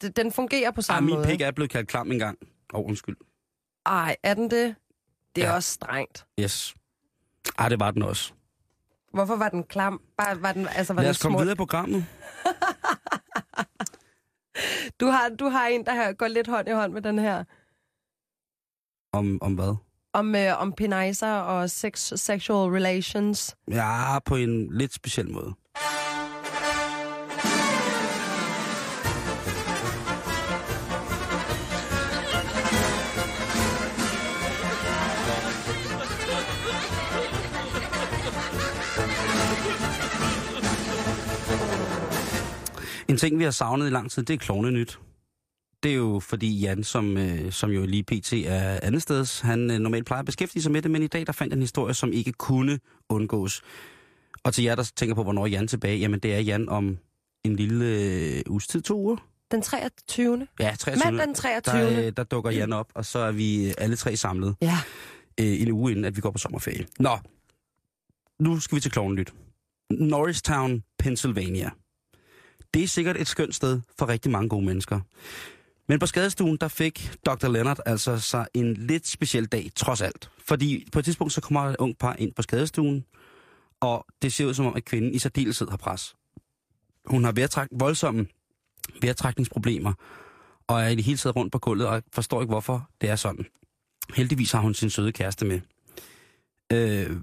S5: det, den fungerer på
S4: ah,
S5: samme
S4: min
S5: måde.
S4: pik er blevet kaldt klam engang. Åh, oh, undskyld.
S5: Ej, er den det? Det er
S4: Ja.
S5: også strengt.
S4: Yes. Ah, det var den også.
S5: Hvorfor var den klam? Bare, var den, altså, var
S4: Lad
S5: den
S4: os komme
S5: smuk?
S4: videre i programmet.
S5: Du har, du har en, der går lidt hånd i hånd med den her.
S4: Om, om hvad?
S5: Om, øh, om peniser og sex, sexual relations.
S4: Ja, på en lidt speciel måde. En ting, vi har savnet i lang tid, det er klovnenyt. Det er jo fordi Jan, som, øh, som jo lige pt. er andet steds, han øh, normalt plejer at beskæftige sig med det, men i dag der fandt en historie, som ikke kunne undgås. Og til jer, der tænker på, hvornår er Jan tilbage, jamen det er Jan om en lille øh, uges tid, to uger.
S5: Den 23.
S4: Ja, 23.
S5: Mandag den 23.
S4: Der, øh, der dukker Jan op, og så er vi øh, alle tre samlet
S5: Ja.
S4: øh, en uge inden, at vi går på sommerferie. Nå, nu skal vi til klovnenyt. Norristown, Pennsylvania. Det er sikkert et skønt sted for rigtig mange gode mennesker. Men på skadestuen, der fik Dr. Leonard altså sig en lidt speciel dag, trods alt. Fordi på et tidspunkt, så kommer et ung par ind på skadestuen, og det ser ud som om, at kvinden i særdeleshed har pres. Hun har vejrtræk, voldsomme vejrtrækningsproblemer, og er i det hele taget rundt på gulvet, og forstår ikke, hvorfor det er sådan. Heldigvis har hun sin søde kæreste med. Øh,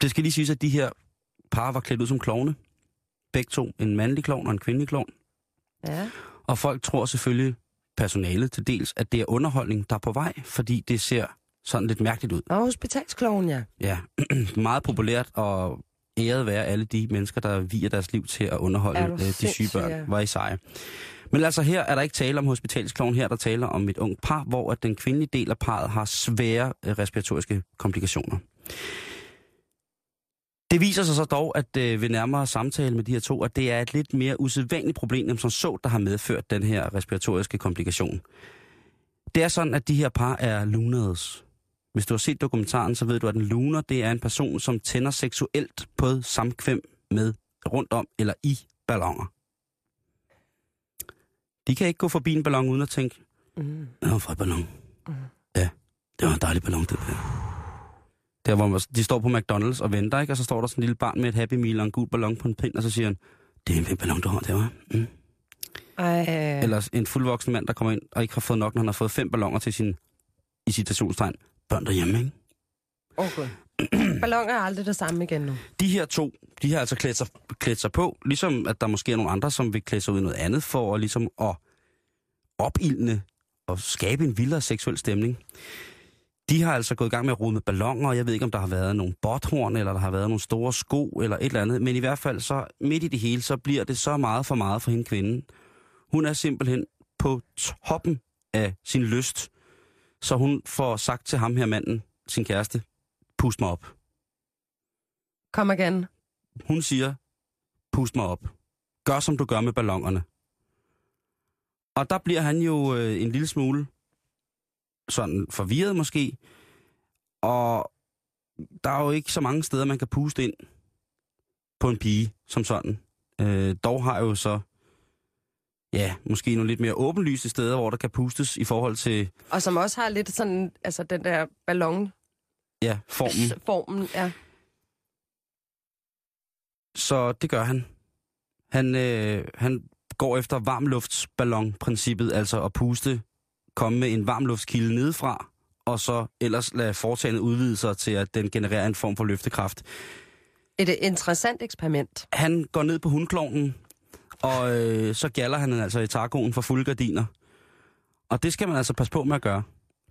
S4: det skal lige siges, at de her par var klædt ud som klovne. Begge to, en mandlig klovn og en kvindelig klovn.
S5: Ja.
S4: Og folk tror selvfølgelig, personalet til dels, at det er underholdning, der er på vej, fordi det ser sådan lidt mærkeligt ud.
S5: Og hospitalskloven, ja.
S4: Ja, meget populært og æret være alle de mennesker, der viger deres liv til at underholde
S5: Er
S4: øh, de syge børn.
S5: ja.
S4: Var I seje. Men altså her er der ikke tale om hospitalskloven, her er der tale om et ung par, hvor at den kvindelige del af parret har svære øh, respiratoriske komplikationer. Det viser sig så dog, at øh, ved nærmere samtale med de her to, at det er et lidt mere usædvanligt problem, end som så, der har medført den her respiratoriske komplikation. Det er sådan, at de her par er lunades. Hvis du har set dokumentaren, så ved du, at en luner, det er en person, som tænder seksuelt på samkvem med rundt om eller i ballonger. De kan ikke gå forbi en ballon uden at tænke,
S5: Mm.
S4: var for et ballon. Ja, det var en dejlig ballon, det der. Der, hvor man, de står på McDonald's og venter, ikke? og så står der sådan en lille barn med et Happy Meal og en gul ballon på en pind, og så siger han, det er en ballon, du har, det var. Mm.
S5: Ej,
S4: Eller en fuldvoksen mand, der kommer ind og ikke har fået nok, når han har fået fem ballonger til sin, i citationstegn, børn derhjemme, ikke?
S5: okay. Balloner er aldrig det samme igen nu.
S4: De her to, de har altså klædt sig, klædt sig på, ligesom at der måske er nogle andre, som vil klæde sig ud i noget andet, for at, ligesom at opildne og skabe en vildere seksuel stemning. De har altså gået i gang med at rode med ballonger, og jeg ved ikke, om der har været nogle botthorn, eller der har været nogle store sko, eller et eller andet. Men i hvert fald, så midt i det hele, så bliver det så meget for meget for hende kvinden. Hun er simpelthen på toppen af sin lyst, så hun får sagt til ham her manden, sin kæreste, pust mig op.
S5: Kom igen.
S4: Hun siger, pust mig op. Gør, som du gør med ballongerne. Og der bliver han jo øh, en lille smule sådan forvirret måske. Og der er jo ikke så mange steder, man kan puste ind på en pige som sådan. Øh, dog har jeg jo så, ja, måske nogle lidt mere åbenlyse steder, hvor der kan pustes i forhold til,
S5: Og som også har lidt sådan, altså den der ballon
S4: ja, formen.
S5: formen ja.
S4: Så det gør han. Han, øh, han går efter varmluftsballonprincippet, altså at puste, komme med en varmluftskilde nedefra, og så ellers lade foretagendet udvide sig til, at den genererer en form for løftekraft.
S5: Et interessant eksperiment.
S4: Han går ned på hundklovnen, og øh, så gælder han altså i tacoen for fulde gardiner. Og det skal man altså passe på med at gøre.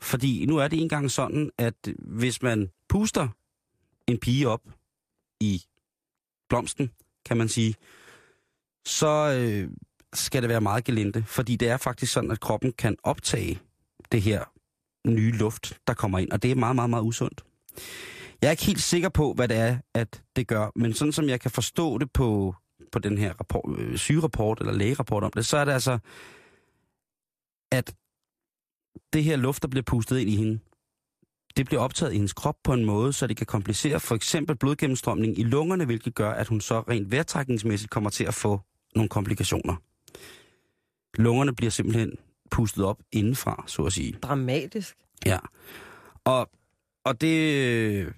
S4: Fordi nu er det engang sådan, at hvis man puster en pige op i blomsten, kan man sige, så øh, skal det være meget gelinde. Fordi det er faktisk sådan, at kroppen kan optage det her nye luft, der kommer ind. Og det er meget, meget, meget usundt. Jeg er ikke helt sikker på, hvad det er, at det gør. Men sådan som jeg kan forstå det på, på den her rapport, øh, sygerapport eller lægerapport om det, så er det altså, at det her luft, der bliver pustet ind i hende, det bliver optaget i hendes krop på en måde, så det kan komplicere for eksempel blodgennemstrømning i lungerne, hvilket gør, at hun så rent vejrtrækningsmæssigt kommer til at få nogle komplikationer. Lungerne bliver simpelthen pustet op indenfra, så at sige.
S5: Dramatisk.
S4: Ja. Og, og det,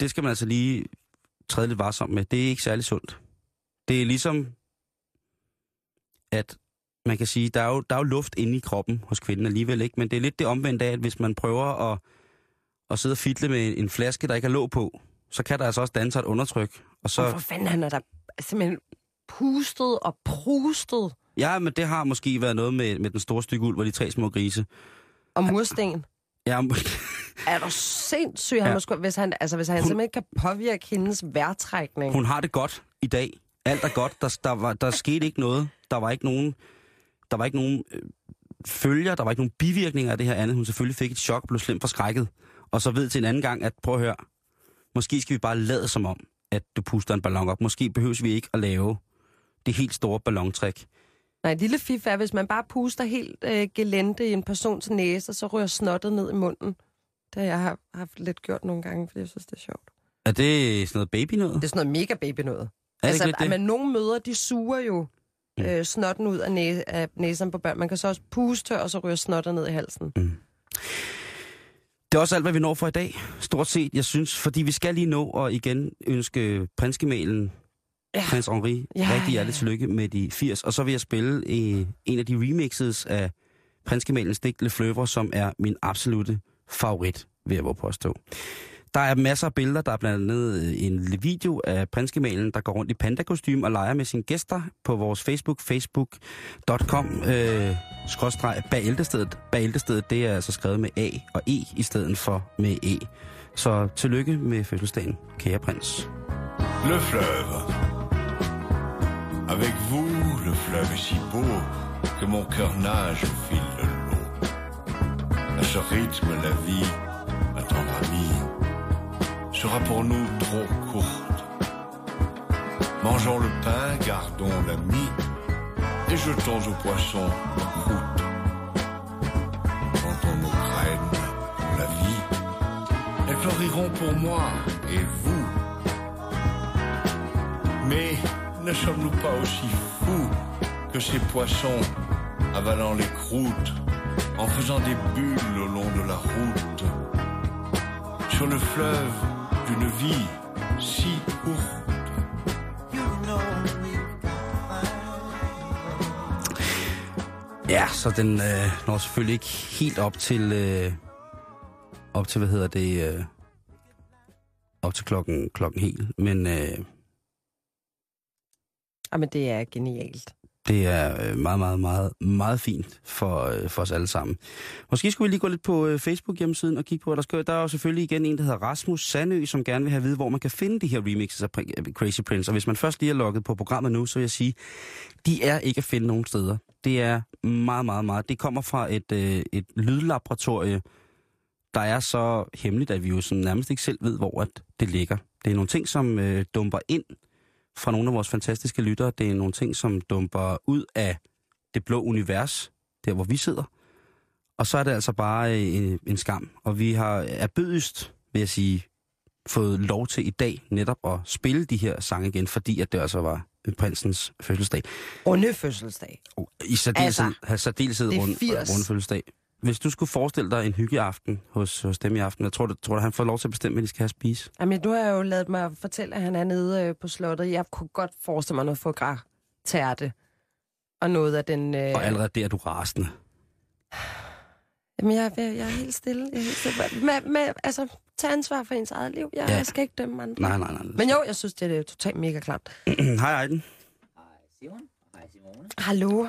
S4: det skal man altså lige træde lidt varsom med. Det er ikke særlig sundt. Det er ligesom, at man kan sige, der er, jo, der er jo luft inde i kroppen hos kvinden alligevel, ikke? Men det er lidt det omvendte af, at hvis man prøver at, at sidde og fitle med en flaske, der ikke er låg på, så kan der altså også danse et undertryk. Og så,
S5: Hvorfor fanden han er der simpelthen pustet og prustet
S4: ja, men det har måske været noget med, med den store stykke ulv og de tre små grise.
S5: og mursten?
S4: Ja,
S5: Er du sindssyg? Han
S4: Ja.
S5: måske, hvis han, altså, hvis han
S4: Hun-
S5: simpelthen kan påvirke hendes vejrtrækning.
S4: hun har det godt i dag. Alt er godt. Der, der, var, der skete ikke noget. Der var ikke nogen, der var ikke nogen øh, følger, der var ikke nogen bivirkninger af det her andet. Hun selvfølgelig fik et chok og blev slemt forskrækket. Og så ved til en anden gang, at prøv at høre, måske skal vi bare lade som om, at du puster en ballon op. Måske behøves vi ikke at lave det helt store ballontræk.
S5: Nej, et lille fif er, hvis man bare puster helt øh, gelente i en persons næse, så rører snottet ned i munden. Det har jeg har haft lidt gjort nogle gange, fordi jeg synes, det er sjovt.
S4: Er det sådan noget baby noget?
S5: Det er sådan noget mega baby noget.
S4: Er det
S5: altså, men nogle møder, de suger jo
S4: Mm.
S5: øh, snotten ud af, næ- af næsen på børn. Man kan så også puste, og så ryger snottet ned i halsen.
S4: Det er også alt, hvad vi når for i dag. Stort set, jeg synes, fordi vi skal lige nå at igen ønske prinsgemalen, ja.
S5: Ja.
S4: prins Henri, ja,
S5: Ja,
S4: rigtig
S5: ja,
S4: hjertelig tillykke med de 80. Og så vil jeg spille øh, en af de remixes af prinsgemalens digt Le Fleuve, som er min absolute favorit, vil jeg påstå. Der er masser af billeder. Der er blandt andet øh, en lille video af prinsgemalen, der går rundt i pandakostyme og leger med sine gæster på vores Facebook, facebook.com, øh, skråstreg bagæltestedet. Bagæltestedet, det er altså skrevet med A og E i stedet for med E. Så tillykke med fødselsdagen, kære prins.
S6: Le fleuve. Avec vous, le fleuve est si beau que mon cœur nage au fil de l'eau. À ce rythme, la vie, ma tendre amie, sera pour nous trop courte. Mangeons le pain, gardons l'ami et jetons aux poissons nos croûtes. Plantons nos graines pour la vie. Elles fleuriront pour moi et vous. Mais ne sommes-nous pas aussi fous que ces poissons avalant les croûtes, en faisant des bulles au long de la route, sur le fleuve d'une vie si courte?
S4: Ja, så den øh, når selvfølgelig ikke helt op til, øh, op til, hvad hedder det, øh, op til klokken, klokken helt, men øh, Ah,
S5: Jamen, det er genialt.
S4: det er øh, meget, meget, meget, meget fint for, øh, for os alle sammen. Måske skulle vi lige gå lidt på øh, Facebook-hjemmesiden og kigge på, hvad der sker. Der er jo selvfølgelig igen en, der hedder Rasmus Sandø, som gerne vil have at vide, hvor man kan finde de her remixes af Crazy Prince. Og hvis man først lige er logget på programmet nu, så vil jeg sige, de er ikke at finde nogen steder. Det er meget, meget, meget. Det kommer fra et, et lydlaboratorie, der er så hemmeligt, at vi jo sådan nærmest ikke selv ved, hvor at det ligger. Det er nogle ting, som øh, dumper ind fra nogle af vores fantastiske lyttere. Det er nogle ting, som dumper ud af det blå univers, der hvor vi sidder. Og så er det altså bare øh, en, en skam. Og vi har erbødigst, vil jeg sige, fået lov til i dag netop at spille de her sange igen, fordi at det altså var prinsens fødselsdag.
S5: Runde fødselsdag.
S4: Og I særdeleshed,
S5: Altså,
S4: særdeleshed rund,
S5: 80.
S4: runde fødselsdag. Hvis du skulle forestille dig en hyggeaften hos, hos dem i aften, jeg tror, du, tror du, han får lov til at bestemme, hvad de skal have at spise?
S5: Jamen, nu har jeg jo lavet mig fortælle, at han er nede øh, på slottet. Jeg kunne godt forestille mig noget foie tærte og noget af den... Øh...
S4: Og allerede der er du rasende.
S5: Jamen, jeg, jeg, jeg er helt stille. Jeg er helt stille. Med, med, altså, tage ansvar for ens eget liv. Jeg
S4: Ja.
S5: ja. skal ikke dømme andre.
S4: Nej, nej, nej.
S5: Men jo, jeg synes, det er totalt mega klart.
S4: Hej, Ejden.
S5: Hallo?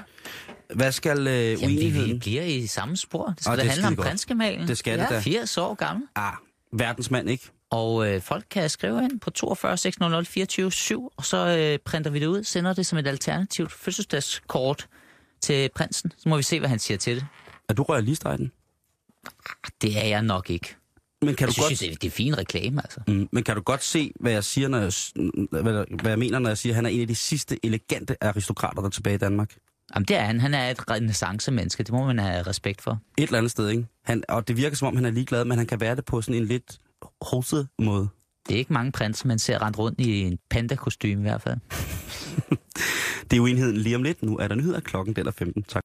S4: Hvad skal øh,
S9: Jamen, vi, vi
S4: uenigheden?
S9: bliver i samme spor. Det skal da
S4: det
S9: handle om prinsgemalen.
S4: Det skal det da.
S9: 80 år gammel.
S4: Ah, verdensmand, ikke?
S9: Og øh, folk kan skrive ind på 42 600 24 7, og så øh, printer vi det ud, sender det som et alternativt fødselsdagskort til prinsen. Så må vi se, hvad han siger til det.
S4: Er du royalist, Ejden?
S9: Det er jeg nok ikke.
S4: Men kan
S9: Jeg
S4: du godt...
S9: synes, det er, er fin reklame, altså.
S4: Mm, men kan du godt se, hvad jeg siger, når jeg, hvad, hvad jeg mener, når jeg siger, at han er en af de sidste elegante aristokrater, der er tilbage i Danmark?
S9: Jamen, det er han. Han er et renaissance-menneske. Det må man have respekt for.
S4: Et eller andet sted, ikke? Han, og det virker som om, han er ligeglad, men han kan være det på sådan en lidt hoset måde.
S9: Det er ikke mange prinser, man ser rent rundt i en panda-kostyme i hvert fald.
S4: Det er uenigheden lige om lidt. Nu er der nyheder klokken, den er 15. Tak.